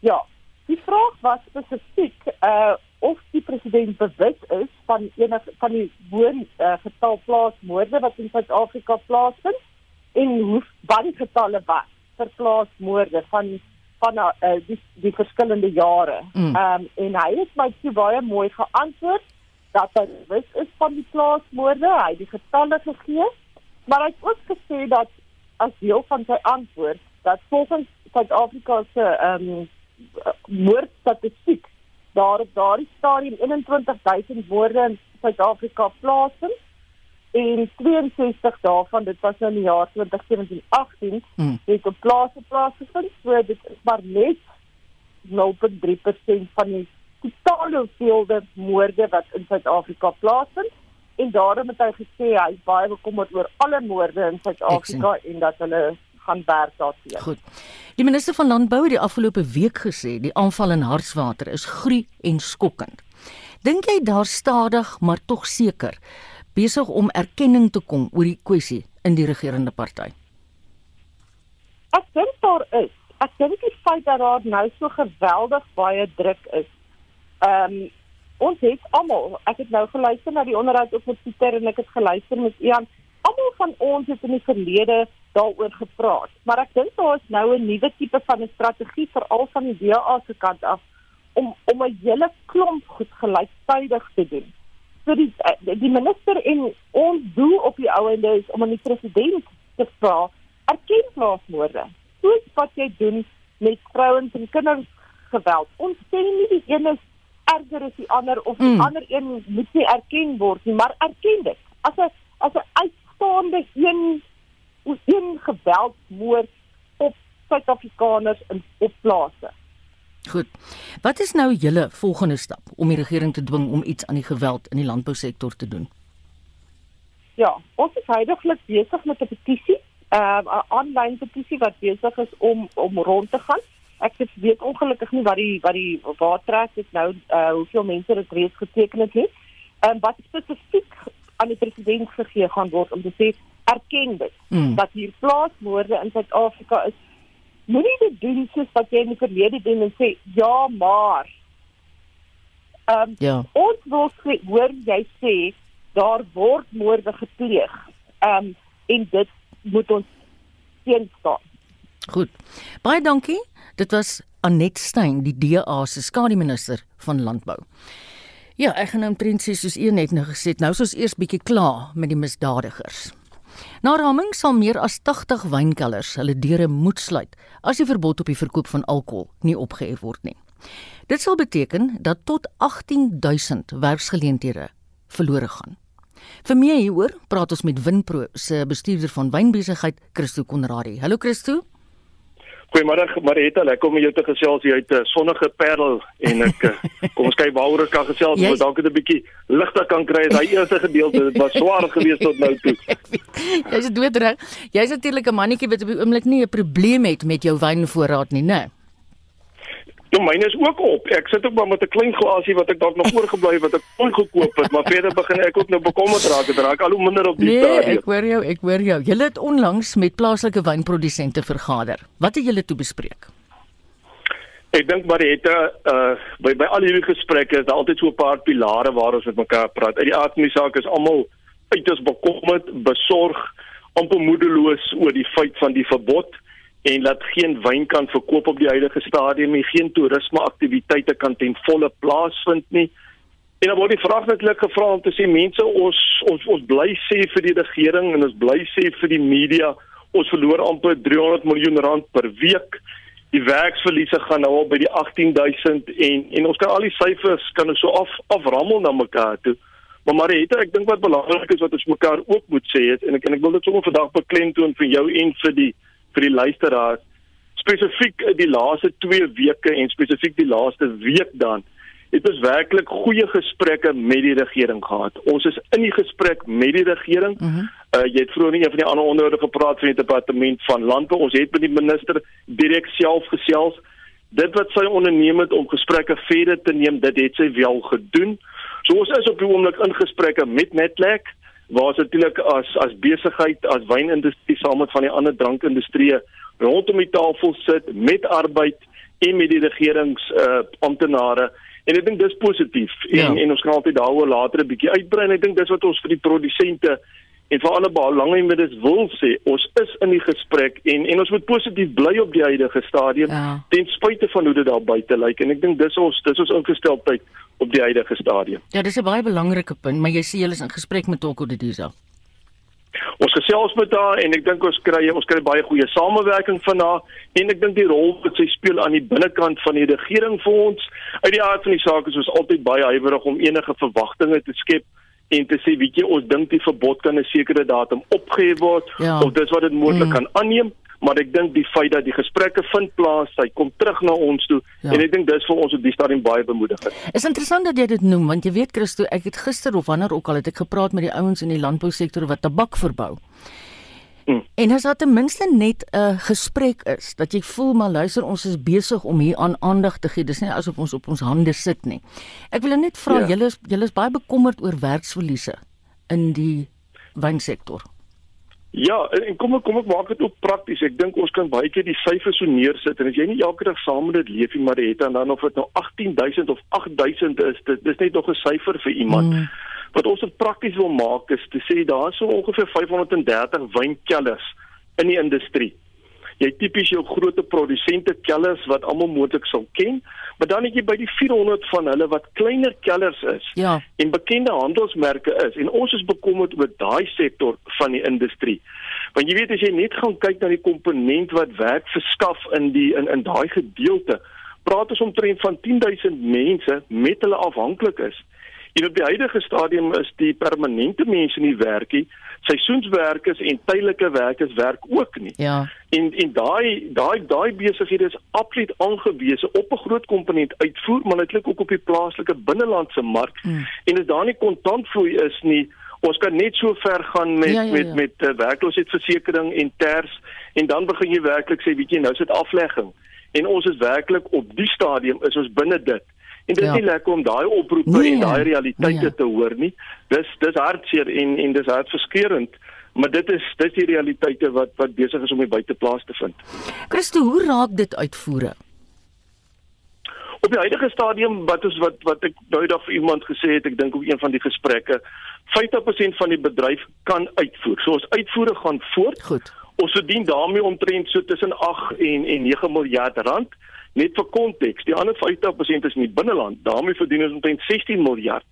Ja, die vraag was spesifiek uh of die president bewus is van enige van die woon uh, getal plaasmoorde wat in Suid-Afrika plaasvind en hoe baie getalle was vir plaasmoorde van van uh, die die verskillende jare. Mm. Um, en hy het my so baie mooi geantwoord dat hy bewus is van die plaasmoorde, hy het die getalle gegee, maar hy het ook gesê dat as deel van sy antwoord dat volgens Suid-Afrika se ehm um, moordstatistiek daar op daardie stadium 21000 woorde in Suid-Afrika plaasvind en 62 daarvan dit was nou in die jaar 2017-18 hmm. het op plase plaasgevind. So dit is maar net 0.3% van die totale hoeveelheid moorde wat in Suid-Afrika plaasvind. En daarom het hy gesê hy is baie bekommerd oor alle moorde in Suid-Afrika en dat hulle gaan werk daarteenoor. Goed. Die minister van landbou het die afgelope week gesê die aanval in Hartswater is gruie en skokkend. Dink jy daar stadig maar tog seker besig om erkenning te kom oor die kwessie in die regerende party? Ek dink daar is. Ek dink die feit dat daar nou so geweldig baie druk is. Ehm um, ons het almal, ek het nou geluister na die onderhoud op Twitter en ek het geluister met Ian almal van ons het in die verlede daaroor gepraat, maar ek dink daar is nou 'n nuwe tipe van 'n strategie veral van die DA se kant af om om 'n hele klomp goed gelyktydig te doen. So die eh, die minister en ons doel op die ouende is om aan die president te vra erken plaasmoorde. Soos wat jy doen met vrouens en kinders geweld. Ons sê nie die een is erger as die ander of die mm. ander een moet nie erken word nie, maar erken dit. As 'n as 'n uitstaande een een geweldmoord op Suid-Afrikaners in op plase. Goed. Wat is nou julle volgende stap om die regering te dwing om iets aan die geweld in die landbousektor te doen? Ja, ons is heidaglik besig met 'n petisie, uh, 'n uh, aanlyn petisie wat besig is om om rond te gaan. Ek weet ongelukkig nie wat die wat die waar trek dit nou uh hoeveel mense dit reeds geteken het nie. Ehm um, wat spesifiek aan die president gegee gaan word om te sê erken dit mm. dat hier plaasmoorde in Suid-Afrika is. Moenie dit doen soos wat jy in die verlede doen en sê ja maar. Ehm um, ja. ons wil sê, hoor jy sê daar word moorde gepleeg. Ehm um, en dit moet ons teenstaan goed. Baie dankie. Dit was Anet Stein die DA se skademinister van landbou. Ja, ek gaan nou prinses soos een net nou gesê, nou is ons eers bietjie klaar met die misdadigers. Na raming sal meer as 80 wynkelders hulle deure moet sluit as die verbod op die verkoop van alkohol nie opgehef word nie. Dit sal beteken dat tot 18000 werksgeleenthede verlore gaan. Vir meer hieroor praat ons met Winpro se bestuurder van wynbesigheid, Christo Konradi. Hallo Christo. Goeiemôre Marita, lekker om jou te gesels hier uit 'n sonnige Parel en ek eh, <laughs> kom ons kyk waaroor ek kan gesels, maar dalk het 'n bietjie ligter kan kry as hy eerste gedeelte, dit was swaar geweest tot nou toe. <laughs> Jy's doodreg. Jy's natuurlik 'n mannetjie wat op die oomblik nie 'n probleem het met jou wynvoorraad nie, né? Nee. Ja, myne is ook op. Ek sit ook maar met 'n klein glasie wat ek dalk nog oorgebly het wat ek ongekoop het, maar verder begin ek ook nou bekommerd raak. Dit raak al hoe minder op die nee, stadium. Nee, ek hoor jou, ek hoor jou. Julle het onlangs met plaaslike wynprodusente vergader. Wat het julle toe bespreek? Ek dink maar dit uh by by al hierdie gesprekke is daar altyd so 'n paar pilare waar ons met mekaar praat. Uit die aard van die saak is almal uiters bekommerd, besorg, amper moedeloos oor die feit van die verbod en dat geen wyn kan verkoop op die huidige stadium nie, geen toerisme aktiwiteite kan ten volle plaasvind nie. En dan word die vraag netlik gevra om te sê mense ons ons ons bly sê vir die regering en ons bly sê vir die media ons verloor amper 300 miljoen rand per week. Die werksverliese gaan nou al by die 18000 en en ons kan al die syfers kan ons so af aframmel na mekaar toe. Maar Marita, ek dink wat belangrik is wat ons mekaar ook moet sê is en ek en ek wil dit sommer vandag beklemtoon vir jou en vir die vir die luisteraars spesifiek die laaste 2 weke en spesifiek die laaste week dan het ons werklik goeie gesprekke met die regering gehad. Ons is in die gesprek met die regering. Uh -huh. uh, jy het vroeër nie een van die ander onderhoude gepraat van die departement van landbou. Ons het met die minister direk self gesels. Dit wat sy onderneem het om gesprekke verder te neem, dit het sy wel gedoen. So ons is op die oomblik in gesprekke met Netlek waar ons natuurlik as as besigheid as wynindustrie saam met van die ander drankindustrie rondom die tafel sit met arbeid en met die regerings uh amptenare en ek dink dis positief ja. en en ons kan altyd daaroor later 'n bietjie uitbrei en ek dink dis wat ons vir die produsente en vir alle belanghebbes wil sê ons is in die gesprek en en ons moet positief bly op die huidige stadium ja. ten spyte van hoe dit daar buite lyk en ek dink dis ons dis ons ingesteldheid op die huidige stadium. Ja, dis 'n baie belangrike punt, maar jy sê julle is in gesprek met Toko de Diza. Ons gesels met haar en ek dink ons kry ons kry baie goeie samewerking van haar en ek dink die rol wat sy speel aan die binnekant van die regering vir ons uit die aard van die saak is ons altyd baie huiwerig om enige verwagtinge te skep en te sê weet jy ons dink die verbod kan 'n sekere datum opgehef word ja. of dis wat dit moontlik mm. kan aanneem maar ek dink die feit dat die gesprekke vind plaas, hy kom terug na ons toe ja. en ek dink dis vir ons op die stadium baie bemoedigend. Is interessant dat jy dit noem want jy weet Christo, ek het gister of wanneer ook al het ek gepraat met die ouens in die landbousektor wat tabak verbou. Hmm. En as daar ten minste net 'n gesprek is dat jy voel maar luister ons is besig om hier aan aandag te gee. Dis nie asof ons op ons hande sit nie. Ek wil net vra ja. julle is julle is baie bekommerd oor werksverliese in die wynsektor. Ja, en kom ek kom ek maak dit ook prakties. Ek dink ons kan baie keer die syfers so neersit en as jy nie elke dag saam met dit leef nie, maar dit en dan of dit nou 18000 of 8000 is, dit dis net nog 'n syfer vir iemand. Mm. Wat ons dit prakties wil maak is te sê daar is so ongeveer 530 wynkellers in die industrie jy tipies jou groot produsente kellers wat almal moontlik sal ken, maar dan het jy by die 400 van hulle wat kleiner kellers is ja. en bekende handelsmerke is en ons is bekommerd oor daai sektor van die industrie. Want jy weet as jy net gaan kyk na die komponent wat werk verskaf in die in in daai gedeelte, praat ons omtrent van 10000 mense met hulle afhanklik is. En op die huidige stadium is die permanente mense nie werkie seisoenswerkers en tydelike werkers werk ook nie. Ja. En en daai daai daai besighede is absoluut aangewese op 'n groot komponent uitvoer, maar natuurlik ook op die plaaslike binnelandse mark. Hmm. En as daar nie kontantvloei is nie, ons kan net so ver gaan met ja, ja, ja. met met uh, werkloosheidsversekering en ters en dan begin jy werklik sê, weet jy, nou sit aflegging. En ons is werklik op die stadium is ons binne dit. En dit is ja. nie lekker om daai oproepe nee, en daai realiteite nee. te hoor nie. Dis dis hartseer en en dis hartverskeurende. Maar dit is dis die realiteite wat wat besig is om die buiteplaas te vind. Christo, hoe raak dit uitvoere? Op die huidige stadium wat is wat wat ek nou dag vir iemand gesê het, ek dink op een van die gesprekke, 50% van die bedryf kan uitvoer. So ons uitvoere gaan voort. Goed. Ons verdien daarmee omtrent so tussen 8 en en 9 miljard rand. Net vir konteks, die ander 50% is in die binneland. daarmee verdien ons omtrent 16 miljard.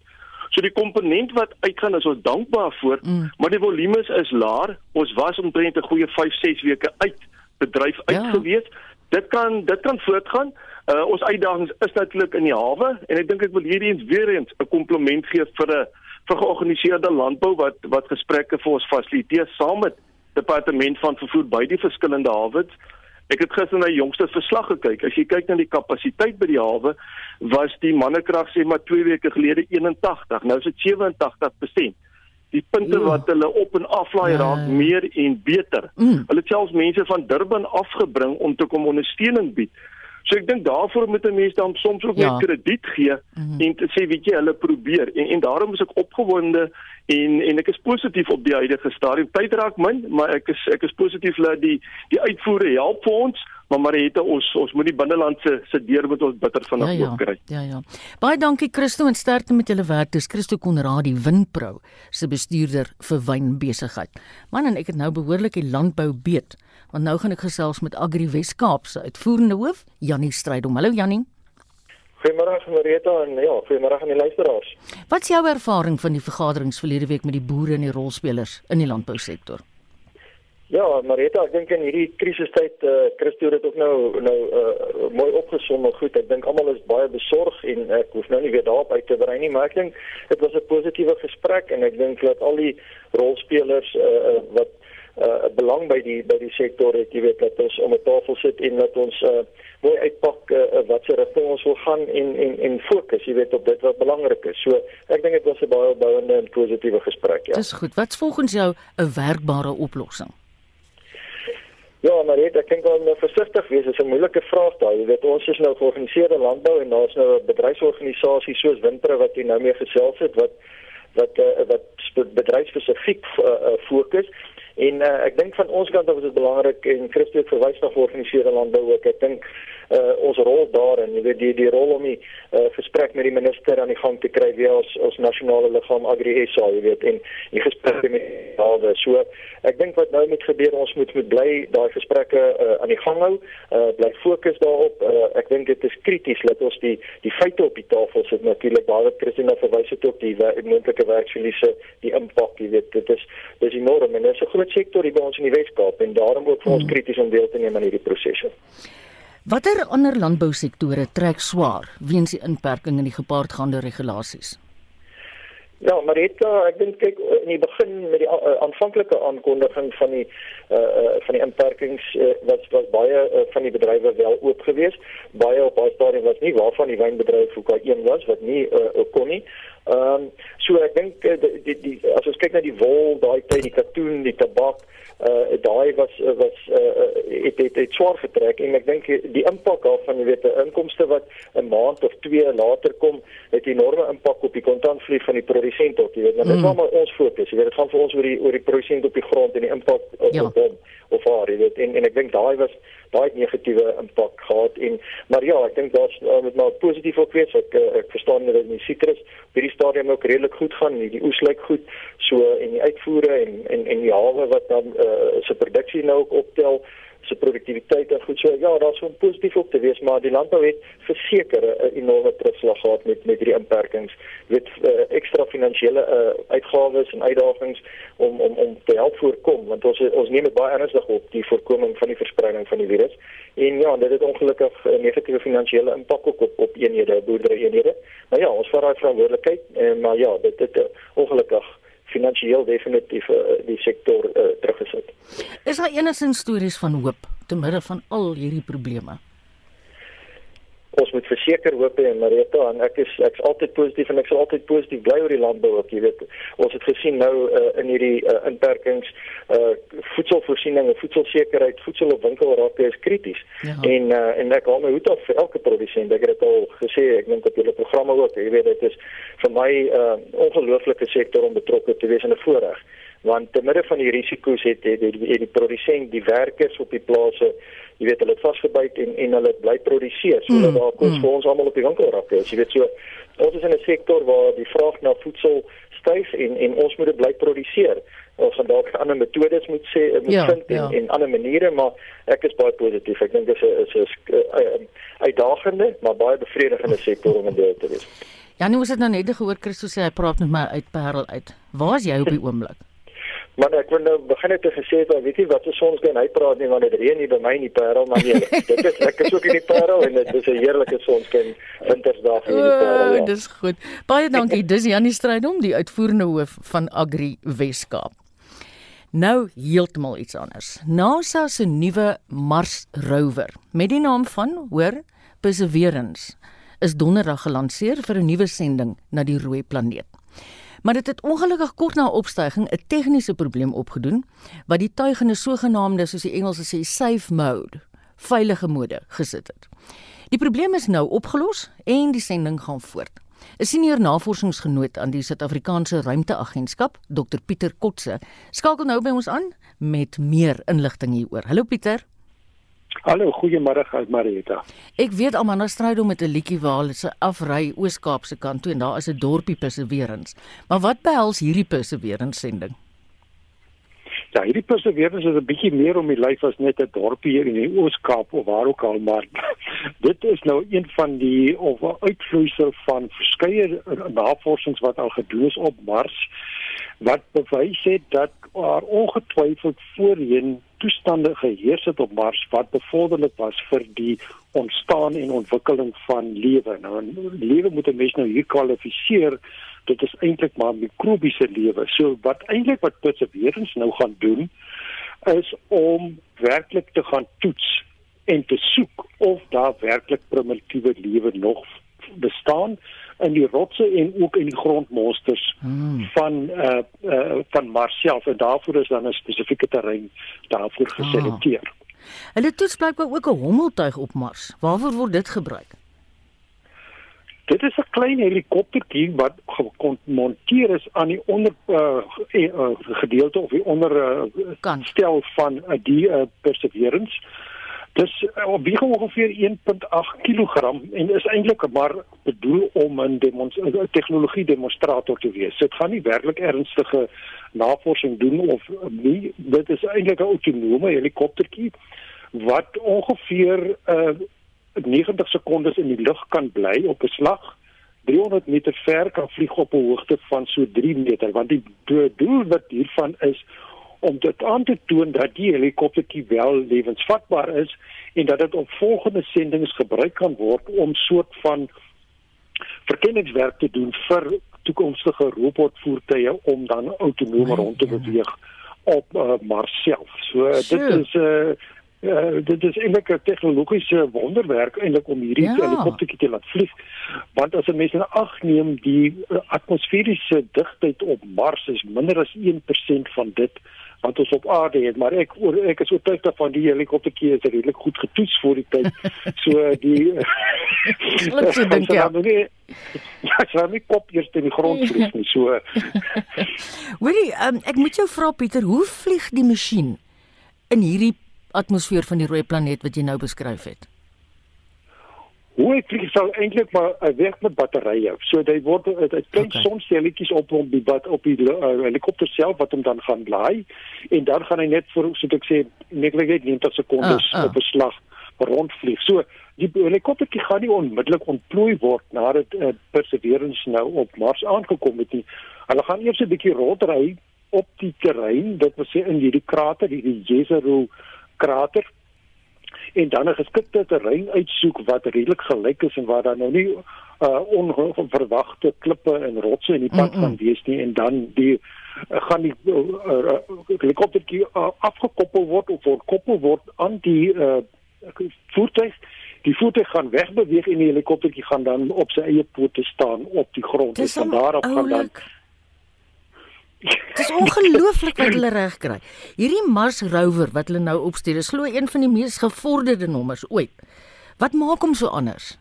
So die komponent wat uitgaan is ons dankbaar voor, mm. maar die volume is laer. Ons was omtrent 'n goeie 5-6 weke uit bedryf uit ja. gewees. Dit kan dit kan voortgaan. Uh, ons uitdagings is natuurlik in die hawe en ek dink ek wil hierdie eens weer eens 'n kompliment gee vir 'n vir georganiseerde landbou wat wat gesprekke vir ons fasiliteer saam met departement van vervoer by die verskillende hawes. Ek het gister na die jongste verslag gekyk. As jy kyk na die kapasiteit by die hawe, was die mannekrag sê maar 2 weke gelede 81. Nou is dit 87%. Die punte ja. wat hulle op en aflaai ja. raak meer en beter. Mm. Hulle het selfs mense van Durban afgebring om te kom ondersteuning bied. So ek dink daarvoor moet 'n mens dan soms ook ja. net krediet gee mm -hmm. en sê weet jy hulle probeer en en daarom is ek opgewonde en en ek is positief op die huidige stadium. Tyd raak min, maar ek is ek is positief dat die die uitvoere help vir ons, maar maar het ons ons moet die binnelandse se deur met ons bitter vinnig ja, ja. oop kry. Ja ja. Baie dankie Christo en sterkte met julle werk. Dis Christo Konradi Winpro se bestuurder vir wynbesigheid. Man en ek het nou behoorlik die landbou beet, want nou gaan ek gesels met Agri Weskaap se uitvoerende hoof, Jannie Strydom. Hallo Jannie. Goeiemôre Marita en ja, goeiemôre aan die luisteraars. Wat is jou ervaring van die vergaderings verlede week met die boere en die rolspelers in die landbousektor? Ja, Marita, ek dink in hierdie krisistyd eh uh, Christo het dit ook nou nou uh, mooi opgesom en goed. Ek dink almal is baie besorg en ek hoef nou nie weer daarop uit te brei nie, maar ek dink dit was 'n positiewe gesprek en ek dink dat al die rolspelers eh uh, wat uh, belang by die by die sektor het, jy weet dat ons om 'n tafel sit en dat ons uh, mooi uitpak uh, wat se rigting ons wil gaan en en en fokus, jy weet op dit wat belangrik is. So ek dink dit was 'n baie bouende en positiewe gesprek, ja. Dis goed. Wat's volgens jou 'n werkbare oplossing? Ja, maar dit ek dink wel nou versigtig wees is 'n moeilike vraag daai. Jy weet ons is nou georganiseerde landbou en daar's nou 'n bedryfsorganisasie soos Winpro wat hier nou mee gesels het wat wat uh, wat bedryfsspesifiek uh, uh, fokus. En uh, ek dink van ons kant af is dit belangrik en Christus verwys na georganiseerde landbou ook. Ek dink uh, ons rol daar en jy weet die die rol om die uh, gesprek met die minister aan die gang te kry via ons ons nasionale liggaam Agri SA, jy weet en die gesprekke met albe. So ek dink wat nou moet gebeur, ons moet moet bly daai gesprekke uh, aan die gang hou, uh, bly fokus daarop. Uh, ek dink dit is krities dat ons die die feite op die tafel sit natuurlik wat Christina verwys het op die moontlike werksverliese, die impak, jy weet dit is dis enorm en dit is 'n groot sektor hier by ons in die Weskaap en daarom ook vir ons hmm. krities om deel te neem aan hierdie prosesse. Watter ander landbousektore trek swaar weens die inperking in die gepaardgaande regulasies? Ja, maar dit uh, ek dink kyk in die begin met die uh, aanvanklike aankondiging van die uh, uh, van die inperkings uh, was was baie uh, van die bedrywe wel oop geweest. Baie op stadium was nie waarvan die wynbedryf ook al een was wat nie uh, kon nie. Ehm um, so ek dink uh, die, die, die as ons kyk na die wol, daai tyd die katoen, die tabak, uh daai was was uh het het, het swaar getrek en ek dink die impak daarvan jy weet 'n inkomste wat 'n maand of 2 later kom het 'n enorme impak op die kontantvloei van die produsent ook jy weet nou dit is mm. maar ons fokus jy weet dit gaan vir ons oor die oor die produsent op die grond en die impak op ja. hom of haar, jy weet. En en ek dink daai was daai negatiewe impak gehad en maar ja, ek dink daar's uh, met maar positief ook wees. Ek uh, ek verstaan dat die siektes op hierdie stadium ook redelik goed gaan. Die, die oes lyk goed. So en die uitvoere en en en die hawe wat dan uh, se produksie nou ook optel se produktiwiteit en goed. So ja daar's so positief op te wees maar die landbou het verseker 'n enorme terugslag gehad met met hierdie inperkings. Weet uh, ekstra finansiële uh, uitgawes en uitdagings om om om te help voorkom want ons ons neem dit baie ernstig op die voorkoming van die verspreiding van die virus. En ja dit het ongelukkig 'n negatiewe finansiële impak ook op op eenhede boerdery eenhede maar ja ons vat daai verantwoordelikheid en maar ja dit uh, ongelukkig finansiëel definitief uh, die sektor uh, teruggesit. Is daar enigsins stories van hoop te midde van al hierdie probleme? Ons moet verseker hoop en Marita en ek is ek's altyd positief en ek sal altyd positief bly oor die landbou ook jy weet. Ons het gesien nou uh, in hierdie uh, inperkings uh, voedselvoorsiening en voedselsekerheid voedsel op winkelrakke is krities. Ja. en uh, en ek hou my hoed af vir elke produsent. Ek het dit al gesê ek dink op julle programme ook. Jy weet dit is vir my uh, ongelooflike sektor om betrokke te wees in 'n voorreg want te midde van die risiko's het het die, die, die produsent die werkers op die plase jy weet hulle het vasgebyt en en hulle bly produseer so dat mm, daar kos mm. vir ons almal op die winkelrakke is jy weet so ons is in 'n sektor waar die vraag na voedsel styg en en ons moet dit bly produseer ons gaan dalk ander metodes moet sê moet ja, vind en, ja. en ander maniere maar ek is baie positief ek dink dit is 'n is 'n uitdagende maar baie bevredigende sektor om in deel te wees Ja, nou was dit nou net gehoor Christo sê hy praat met my uit Parel uit. Waar is jy op die oomblik? Maar ek wil nou begin het te gesê dat weet jy wat se soms kan hy praat nie want dit reën nie by my in die Parel maar nee <laughs> dit is ek is ook in die Parel en dit is 'n heerlike sonskyn wintersdag in die Parel. Ja. Dis goed. Baie dankie. Dis Janie Strydom, die uitvoerende hoof van Agri Weskaap. Nou heeltemal iets anders. NASA se nuwe Mars rover met die naam van hoor Perseverance is donderdag gelanseer vir 'n nuwe sending na die rooi planeet. Maar dit het ongelukkig kort na opstyging 'n tegniese probleem opgedoen wat die tuig in 'n sogenaamde soos die Engelse sê safe mode, veilige mode gesit het. Die probleem is nou opgelos en die sending gaan voort. 'n Senior navorsingsgenoot aan die Suid-Afrikaanse Ruimteagentskap, Dr Pieter Kotse, skakel nou by ons aan met meer inligting hieroor. Hallo Pieter. Hallo, goeiemôre uit Marieta. Ek weet Amanda stryd om met 'n liedjie waar hulle se afry Oos-Kaapse kant toe en daar is 'n dorpie Perseverance. Maar wat behels hierdie Perseverance sending? Ja, hierdie Perseverance is 'n bietjie meer om die lyf as net 'n dorpie hier in die Oos-Kaap of waar ook al, maar <laughs> dit is nou een van die of uitvloeisel van verskeie navorsings wat al gedoen is op Mars wat bewys het dat daar ongetwyfeld voorheen toestande geheers het op Mars wat bevorderlik was vir die ontstaan en ontwikkeling van lewe. Nou lewe moet 'n mens nou hier kwalifiseer. Dit is eintlik maar mikrobiese lewe. So wat eintlik wat Perseverance nou gaan doen is om werklik te gaan toets en te soek of daar werklik primitiewe lewe nog bestaan in die rotse en ook in die grondmonsters hmm. van uh, uh van Mars self en daarvoor is dan 'n spesifieke terrein daarvoor ah. geselekteer. Ah. Hulle toets blykbaar ook 'n hommeltuig op Mars. Waarvoor word dit gebruik? Dit is 'n klein helikoptertjie wat gemonteer is aan die onder uh, uh gedeelte of die onder uh, stel van uh, die uh, Perseverance. Dis uh, op wie ongeveer 1.8 kg en is eintlik maar bedoel om 'n tegnologie demonstrator te wees. Dit gaan nie werklik ernstige navorsing doen of nie. Dit is eintlik 'n autonome helikoptertjie wat ongeveer uh, 90 sekondes in die lug kan bly op 'n slag. 300 meter ver kan vlieg op 'n hoogte van so 3 meter want die doel wat hiervan is om dit aan te toon dat die helikoptertjie wel lewensvatbaar is en dat dit op volgende sendinge gebruik kan word om soort van verkenningswerk te doen vir toekomstige robotvoertuie om dan autonoom rond te beweeg op uh, Mars self. So uh, dit is 'n uh, uh, dit is eintlik 'n tegnologiese wonderwerk eintlik om hierdie ja. helikoptertjie te laat vlieg. Want as 'n mens in ag neem die uh, atmosferiese digtheid op Mars is minder as 1% van dit wat ons op aarde het maar ek oor, ek is oortuig dat van die helikoptertjie is redelik goed getoets voor die tyd. So die <laughs> Sluit so dink <laughs> ja. ja sy het kop eers in die grond vlieg nie so. <laughs> Willie um, ek moet jou vra Pieter hoe vlieg die masjien in hierdie atmosfeer van die rooi planeet wat jy nou beskryf het? Hoe ek vlieg sal eintlik maar uh, werk met batterye. So dit word dit uh, klein okay. sonstelletjies op op die bad op die uh, helikopter self wat hom dan gaan laai en dan gaan hy net vir soos ek sê net like 90 sekondes uh, uh. op 'n slag rondvlieg. So die helikopter gaan nie onmiddellik ontplooi word nadat uh, Perseverance nou op Mars aangekom het nie. Hulle gaan eers 'n bietjie rondry op die terrein, dit wil sê in hierdie krater, hierdie Jezero krater en dan 'n geskikte terrein uitsoek wat redelik gelyk is en waar daar nou nie uh, onverwagte klippe en rotse in die pad gaan wees nie en dan die uh, gaan die uh, uh, helikopter uh, afgekoppel word of gekoppel word aan die uh, voertuig. Die voertuig gaan wegbeweeg en die helikoptertjie gaan dan op sy eie pote staan op die grond. En van daar af gaan dan Dit is ongelooflik wat hulle reg kry. Hierdie Mars rover wat hulle nou opstuur, is glo een van die mees gevorderde nommers ooit. Wat maak hom so anders?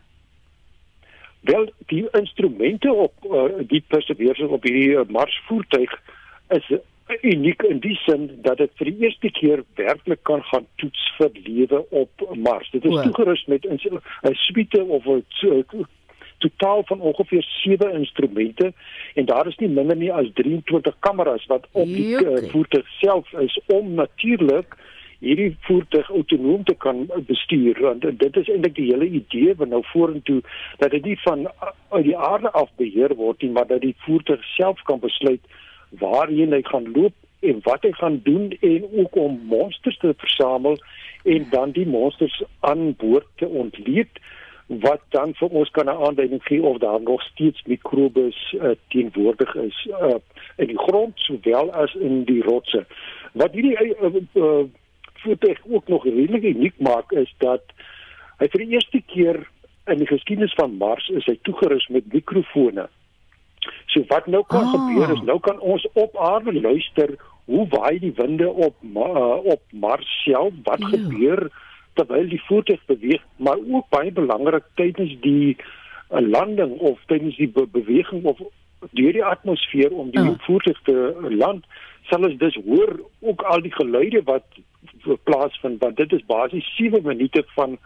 Wel, die instrumente op uh, die Perseverance op hierdie uh, Mars voertuig is uh, uniek in die sin dat dit vir die eerste keer werklik kan gaan toets vir lewe op Mars. Dit is toegerus met 'n suite of 'n totaal van ongeveer 7 instrumente en daar is nie minder nie as 23 kameras wat op die uh, voertuig self is om natuurlik hierdie voertuig autonoom te kan bestuur. Want dit is eintlik die hele idee van nou vorentoe dat dit nie van uit die aarde af beheer word nie maar dat die voertuig self kan besluit waarheen hy gaan loop en wat hy gaan doen en ook om monsters te versamel en dan die monsters aan boord te ontleed wat dan vir ons kan 'n aanduiding gee of daar nog steeds mikrobes uh, teenwoordig is uh, in die grond sowel as in die rotse. Wat hierdie uh, uh, voertuig ook nog redelik uniek maak is dat hy vir die eerste keer in die geskiedenis van Mars is hy toegerus met mikrofone. So wat nou kan ah. gebeur is nou kan ons op aarde luister hoe waai die winde op uh, op Mars self wat Eeuw. gebeur terwyl die voertuig beweeg, maar ook baie belangrik tydens die uh, landing of tydens die be beweging of deur die atmosfeer om die oh. voertuig te land, sal ons dus hoor ook al die geluide wat plaasvind want dit is basies 7 minute van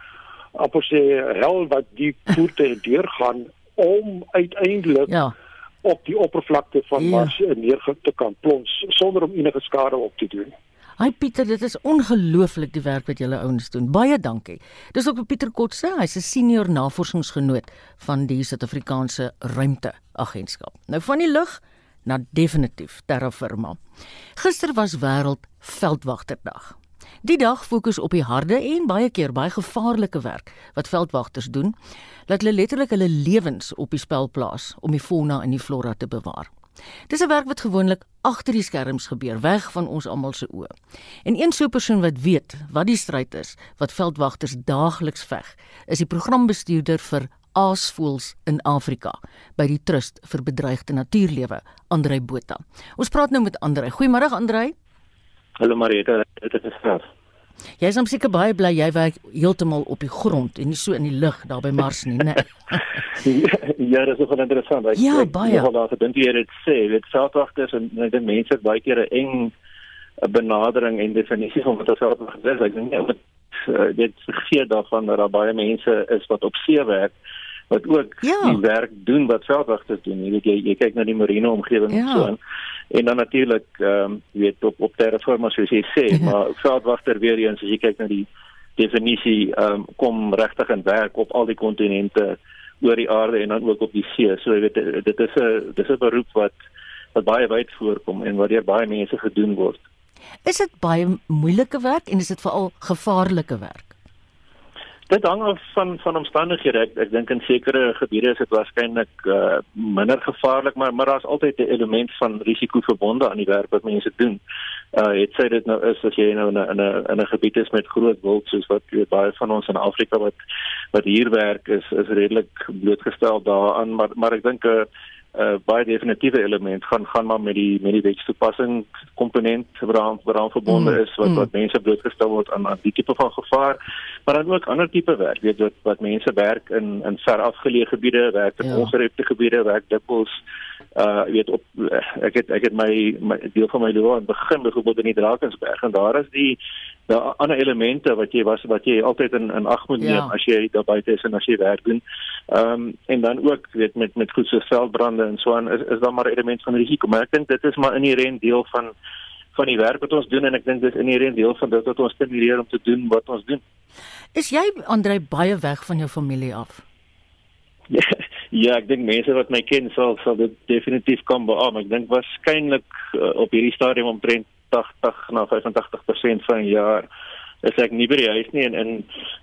aposé hel wat die <laughs> voertuig deurgaan om uiteindelik ja op die oppervlakte van ja. Mars neer te kan plons sonder om enige skade op te doen. Hi Pieter, dit is ongelooflik die werk wat julle ouens doen. Baie dankie. Dis ook Pieter Kotse, hy's 'n senior navorsingsgenoot van die Suid-Afrikaanse Ruimteagentskap. Nou van die lug na definitief terra firma. Gister was wêreld veldwagterdag. Die dag fokus op die harde en baie keer baie gevaarlike werk wat veldwagters doen, laat hulle letterlik hulle lewens op die spel plaas om die fauna en die flora te bewaar. Dis 'n werk wat gewoonlik agter die skerms gebeur, weg van ons almal se oë. En een so 'n persoon wat weet wat die stryd is wat veldwagters daagliks veg, is die programbestuurder vir aasvoëls in Afrika by die Trust vir Bedreigde Natuurlewe, Andrei Botha. Ons praat nou met Andrei. Goeiemôre Andrei. Hallo Marieta, dit is Frans. Jy is seker baie bly jy werk heeltemal op die grond en nie so in die lug daar by Mars nie, né? <laughs> ja, dit is nogal interessant. Ek, ja, baie. Ek het gedink jy het dit sê, dit veldwagters en ek dink mense het baie keer 'n eng benadering en definisie van wat 'n veldwagter is. Ek dink nie uh, dit gee daarvan dat daar baie mense is wat op see werk wat ook ja. die werk doen wat veldwagters doen. Jy weet jy, jy kyk na die marine omgewing ja. en so aan. En dan natuurlik ehm um, weet op op terraforma soos jy sê, ja. maar veldwagter weer eens as jy kyk na die definisie ehm um, kom regtig in werk op al die kontinente oor die aarde en dan ook op die see. So jy weet dit is 'n dis 'n beroep wat wat baie wyd voorkom en wat deur baie mense gedoen word. Is dit baie moeilike werk en is dit veral gevaarlike werk? Dit hang af van van omstandighede. Ek, ek dink in sekere gebiede is dit waarskynlik uh, minder gevaarlik, maar maar daar's altyd 'n element van risiko verbonde aan die werk wat mense doen. Uh dit sê dit nou is as jy nou in 'n in 'n in 'n gebied is met groot wild soos wat jy baie van ons in Afrika wat wat hier werk is is redelik blootgestel daaraan, maar maar ek dink 'n uh, uh, baie definitiewe element gaan gaan maar met die met die wetstoepassing komponent waaraan waaraan verbonde mm. is wat mm. wat mense blootgestel word aan, aan die tipe van gevaar maar dan ook ander tipe werk weet wat wat mense werk in in ver afgeleë gebiede werk in ja. ongerepte gebiede werk dikwels uh weet op ek het ek het my, my deel van my lewe aan begin byvoorbeeld in die Drakensberg en daar is die daar ander elemente wat jy was wat jy altyd in in ag moet neem ja. as jy daar buite is en as jy werk doen. Ehm um, en dan ook weet met met goed so veldbrande en so aan is is daar maar element van risiko, maar ek dink dit is maar inherënt deel van van die werk wat ons doen en ek dink dis inherënt deel van dit wat ons stimuleer om te doen wat ons doen. Is jy Andre baie weg van jou familie af? <laughs> ja, ek dink mense wat my ken sal sal dit definitief kan beamoen. Ek dink waarskynlik uh, op hierdie stadium omtrent 80 na 85% van 'n jaar is ek nie by die huis nie en en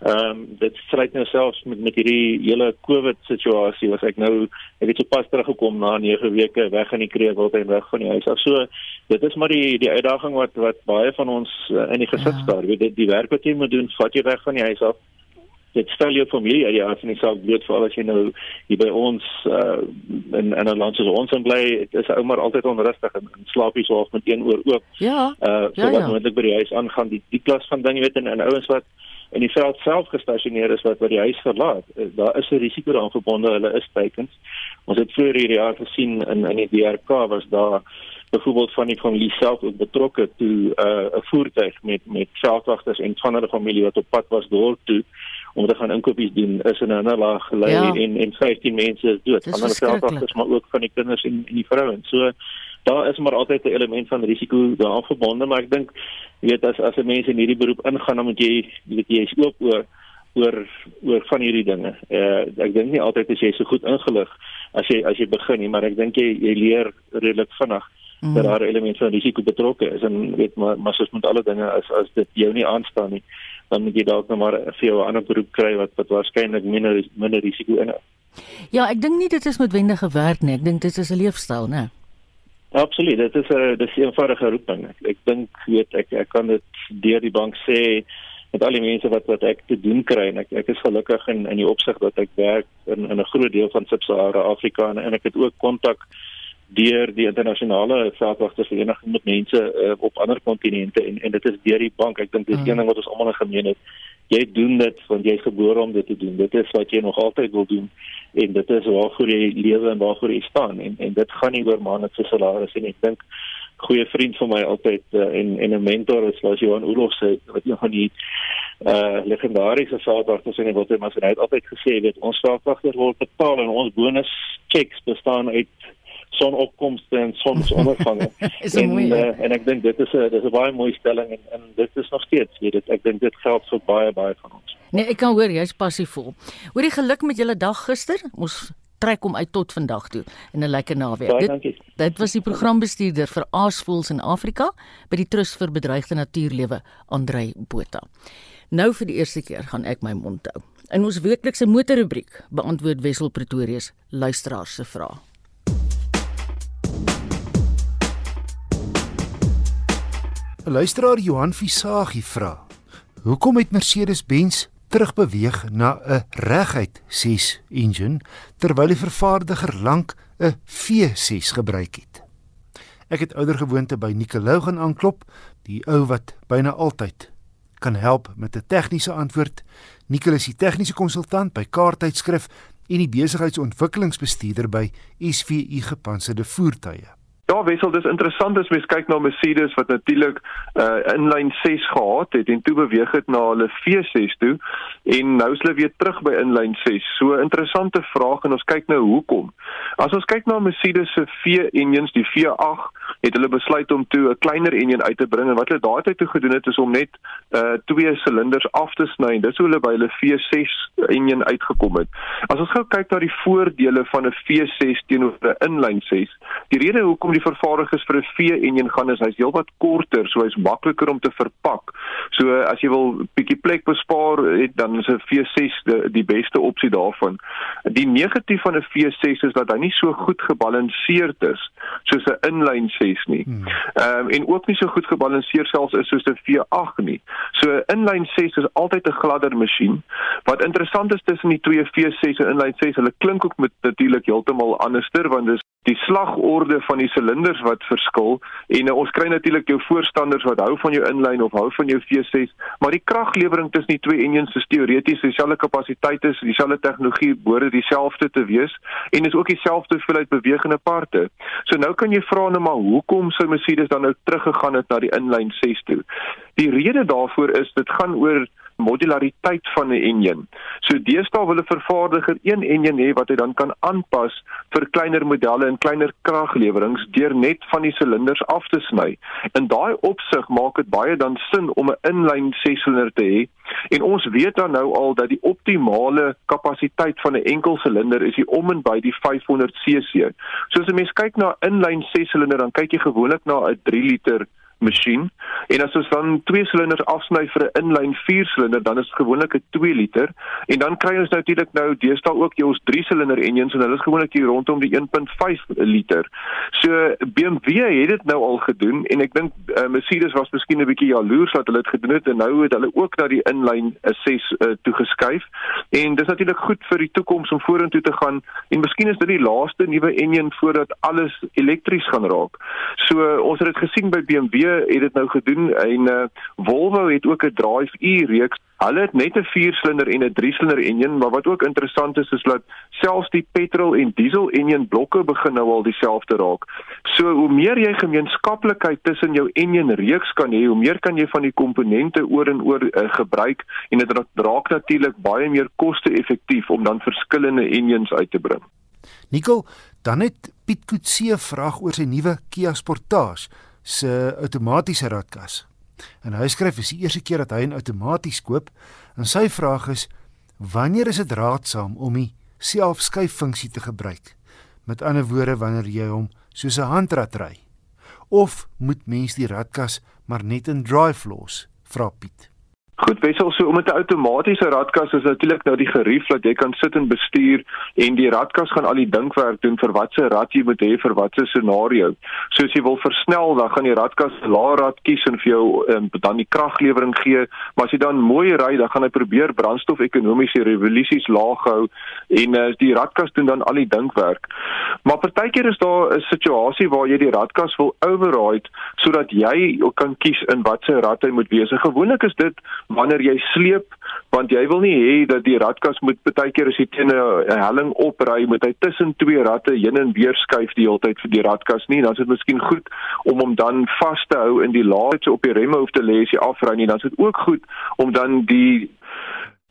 ehm um, dit sluit nou selfs met met hierdie hele COVID situasie was ek nou ek het so pas teruggekom na 9 weke weg in die kreewel en weg van die huis af. So dit is maar die die uitdaging wat wat baie van ons uh, in die gesit ja. staar. Jy weet die, die werk wat jy moet doen, vat jy weg van die huis af dit stel jou familie uit die aard van die saak bloot vir al as jy nou hier by ons uh, in in 'n land soos ons in bly is ou maar altyd onrustig en, en slaap hier so half met een oor oop. Ja. Uh so ja, wat ja. moontlik by die huis aangaan die die klas van ding jy weet en, en ouens wat in die veld self gestasioneer is wat wat die huis verlaat. Uh, daar is 'n risiko daaraan verbonde, hulle is teikens. Ons het vroeër hierdie jaar gesien in in die DRK was daar byvoorbeeld van die familie self ook betrokke toe 'n uh, 'n voertuig met met veldwagters en van hulle familie wat op pad was dorp toe om te gaan inkopies doen is in 'n laag gelei ja. en en 15 mense is dood. Ander veldwagters maar ook van die kinders en en die vrouens. So daar is maar altyd 'n element van risiko daaraan verbonde, maar ek dink jy weet as as 'n mens in hierdie beroep ingaan dan moet jy weet jy is oop oor oor oor van hierdie dinge. Uh, ek dink nie altyd as jy so goed ingelig as jy as jy begin nie, maar ek dink jy jy leer redelik vinnig mm. dat daar 'n element van risiko betrokke is en weet maar maar soos met alle dinge as as dit jou nie aanstaan nie dan moet jy dalk nou maar vir jou 'n ander beroep kry wat wat waarskynlik minder minder risiko inhou. Ja, ek dink nie dit is noodwendige werk nie. Ek dink dit is 'n leefstyl, né? Absoluut. Dit is 'n dis 'n eenvoudige roeping. Ek, ek dink weet ek ek kan dit deur die bank sê met al die mense wat wat ek te doen kry en ek ek is gelukkig in in die opsig dat ek werk in in 'n groot deel van Sub-Sahara Afrika en, en ek het ook kontak deur die internasionale veldwagtersvereniging met mense uh, op ander kontinente en en dit is deur die bank. Ek dink dis mm. een ding wat ons almal in gemeen het. Jy doen dit want jy is gebore om dit te doen. Dit is wat jy nog altyd wil doen en dit is waarvoor jy lewe en waarvoor jy staan en en dit gaan nie oor maande se salaris en ek dink goeie vriend van my altyd uh, en en 'n mentor is Lars Johan Oorlog sê wat een van die uh legendariese veldwagters in die het maar hy het altyd gesê weet ons veldwagters word betaal en ons bonus checks bestaan uit sonopkomste en sonsondergange. <laughs> en uh, en ek dink dit is 'n dis 'n baie mooi stelling en en dit is nog steeds weet dit ek dink dit geld vir baie baie van ons. Nee, ek kan hoor jy's passievol. Hoor die geluk met julle dag gister. Ons trek hom uit tot vandag toe in 'n lekker naweek. Baie dankie. Dit was die programbestuurder vir Aasvoels in Afrika by die Trust vir Bedreigde Natuurlewe, Andrei Botha. Nou vir die eerste keer gaan ek my mond hou. In ons weeklikse motorrubriek beantwoord Wessel Pretorius luisteraars se vrae. Luisteraar Johan Visagie vra: Hoekom het Mercedes-Benz terugbeweeg na 'n reguit 6 engine terwyl die vervaardiger lank 'n V6 gebruik het? Ek het ouer gewoonte by Nicolou gaan aanklop, die ou wat byna altyd kan help met 'n tegniese antwoord. Nicolou is tegniese konsultant by Kaarttydskrif en die besigheidsontwikkelingsbestuurder by SVU Gepantserde Voertuie. Ja, wissel dis interessant as mens kyk na Mercedes wat natuurlik uh inlyn 6 gehad het en toe beweeg het na hulle V6 toe en nou is hulle weer terug by inlyn 6. So interessante vraag en ons kyk nou hoekom. As ons kyk na Mercedes se V-engines, die V8, het hulle besluit om toe 'n kleiner enjin uit te bring en wat hulle daardie toe gedoen het is om net uh twee silinders af te sny. Dis hoe hulle by hulle V6 enjin uitgekom het. As ons gou kyk na die voordele van 'n V6 teenoor 'n inlyn 6, die rede hoekom die vervaardigers vir 'n V-enjin gaan is hy's heelwat korter, so hy's makliker om te verpak. So as jy wil bietjie plek bespaar, het dan is 'n V6 die, die beste opsie daarvan. Die negatief van 'n V6 is dat hy nie so goed gebalanseerd is soos 'n inlyn V6 nie. Ehm um, en ook nie so goed gebalanseer selfs is soos 'n V8 nie. So inlyn 6 is altyd 'n gladder masjien. Wat interessant is tussen die twee V6 en inlyn 6, hulle klink ook met natuurlik heeltemal anderster want dis die slagorde van die silinders wat verskil en uh, ons kry natuurlik jou voorstanders wat hou van jou inlyn of hou van jou V6, maar die kraglewering tussen die twee engines is teoreties dieselfde kapasiteit is, dieselfde tegnologie behoort dieselfde te wees en is ook dieselfde hoeveelheid bewegende parte. So nou kan jy vra nou maar hoekom sou Mercedes dan nou teruggegaan het na die inlyn 6 toe? Die rede daarvoor is dit gaan oor modulariteit van 'n enjin. So deesdae wil 'n vervaardiger een enjin hê wat hy dan kan aanpas vir kleiner modelle en kleiner kraglewerings deur net van die silinders af te sny. In daai opsig maak dit baie dan sin om 'n inlyn 6-silinder te hê. En ons weet dan nou al dat die optimale kapasiteit van 'n enkel silinder is hier om en by die 500 cc. So as 'n mens kyk na inlyn 6-silinder dan kyk jy gewoonlik na 'n 3 liter masjien en as ons dan twee silinders afsny vir 'n inlyn 4 silinder dan is dit gewoonlik 'n 2 liter en dan kry ons natuurlik nou deesdae ook jou 3 silinder engines en hulle is gewoonlik hier rondom die 1.5 liter. So BMW het dit nou al gedoen en ek dink uh, Mercedes was miskien 'n bietjie jaloers dat hulle dit gedoen het en nou het hulle ook na die inlyn 6 uh, toegeskuif en dis natuurlik goed vir die toekoms om vorentoe te gaan en miskien is dit die laaste nuwe engine voordat alles elektries gaan raak. So uh, ons het dit gesien by BMW het dit nou gedoen en uh, Volvo het ook 'n drive-e reeks. Hulle het net 'n 4-silinder en 'n 3-silinder enjin, maar wat ook interessant is is dat selfs die petrol en diesel enjin blokke begin nou al dieselfde raak. So hoe meer jy gemeenskaplikheid tussen jou enjin reeks kan hê, hoe meer kan jy van die komponente oor en oor uh, gebruik en dit raak natuurlik baie meer koste-effektief om dan verskillende enjins uit te bring. Nicole, dan het Piet Kutse vraag oor sy nuwe Kia Sportage se outomatiese radkas. En hy skryf dis die eerste keer dat hy 'n outomaties koop en sy vraag is wanneer is dit raadsaam om die selfskuiffunksie te gebruik? Met ander woorde wanneer jy hom soos 'n handrad ry of moet mens die radkas maar net in drive los? Vra Piet. Goed, wissel so om 'n outomatiese radkas is natuurlik nou die gerief dat jy kan sit en bestuur en die radkas gaan al die dinkwerk doen vir watse rad jy moet hê vir watse scenario. So as jy wil versnel, dan gaan die radkas 'n lae rad kies en vir jou um, dan die kraglewering gee, maar as jy dan mooi ry, dan gaan hy probeer brandstof-ekonomiese revolusies laag hou en uh, die radkas doen dan al die dinkwerk. Maar partykeer is daar 'n situasie waar jy die radkas wil override sodat jy kan kies in watse rad hy moet wees. Gewoonlik is dit wanneer jy sleep want jy wil nie hê dat die radkas moet baie keer as jy teen 'n helling opry moet hy tussen twee ratte heen en weer skuif die hele tyd vir die radkas nie. Dan is dit miskien goed om hom dan vas te hou in die laaste op die remme hoef te lê as jy afry nie. Dan is dit ook goed om dan die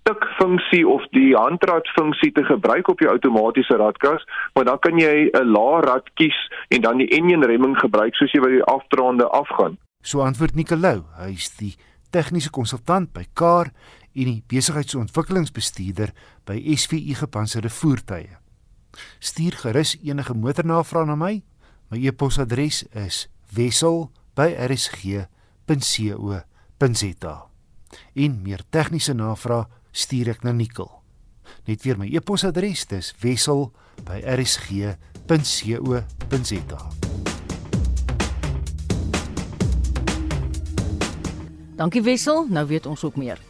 tik funksie of die handrad funksie te gebruik op jou outomatiese radkas maar dan kan jy 'n lae rad kies en dan die engine remming gebruik soos jy by die afdraande afgaan. So antwoord Nicolou hy's die tegniese konsultant by Car en die besigheidsontwikkelingsbestuurder by SVU Gepantserde Voertuie. Stuur gerus enige motornavrae na my. My e-posadres is wissel@rsg.co.za. En meer tegniese navrae stuur ek na Nikkel. Net weer my e-posadres, dis wissel@rsg.co.za. Dankie Wessel, nou weet ons ook meer.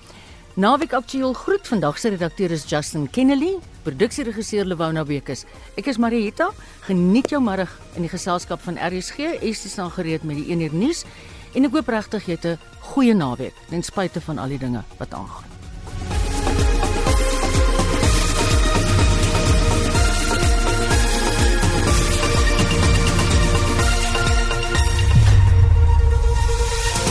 Naweek Aktueel groet vandag se redakteur is Justin Kennedy, produksieregisseur Lewona Bekes. Ek is Marieta. Geniet jou middag in die geselskap van RSG. Estie staan gereed met die 1 uur nuus en ek hoop regtig jy het 'n goeie naweek ten spyte van al die dinge wat aangaan.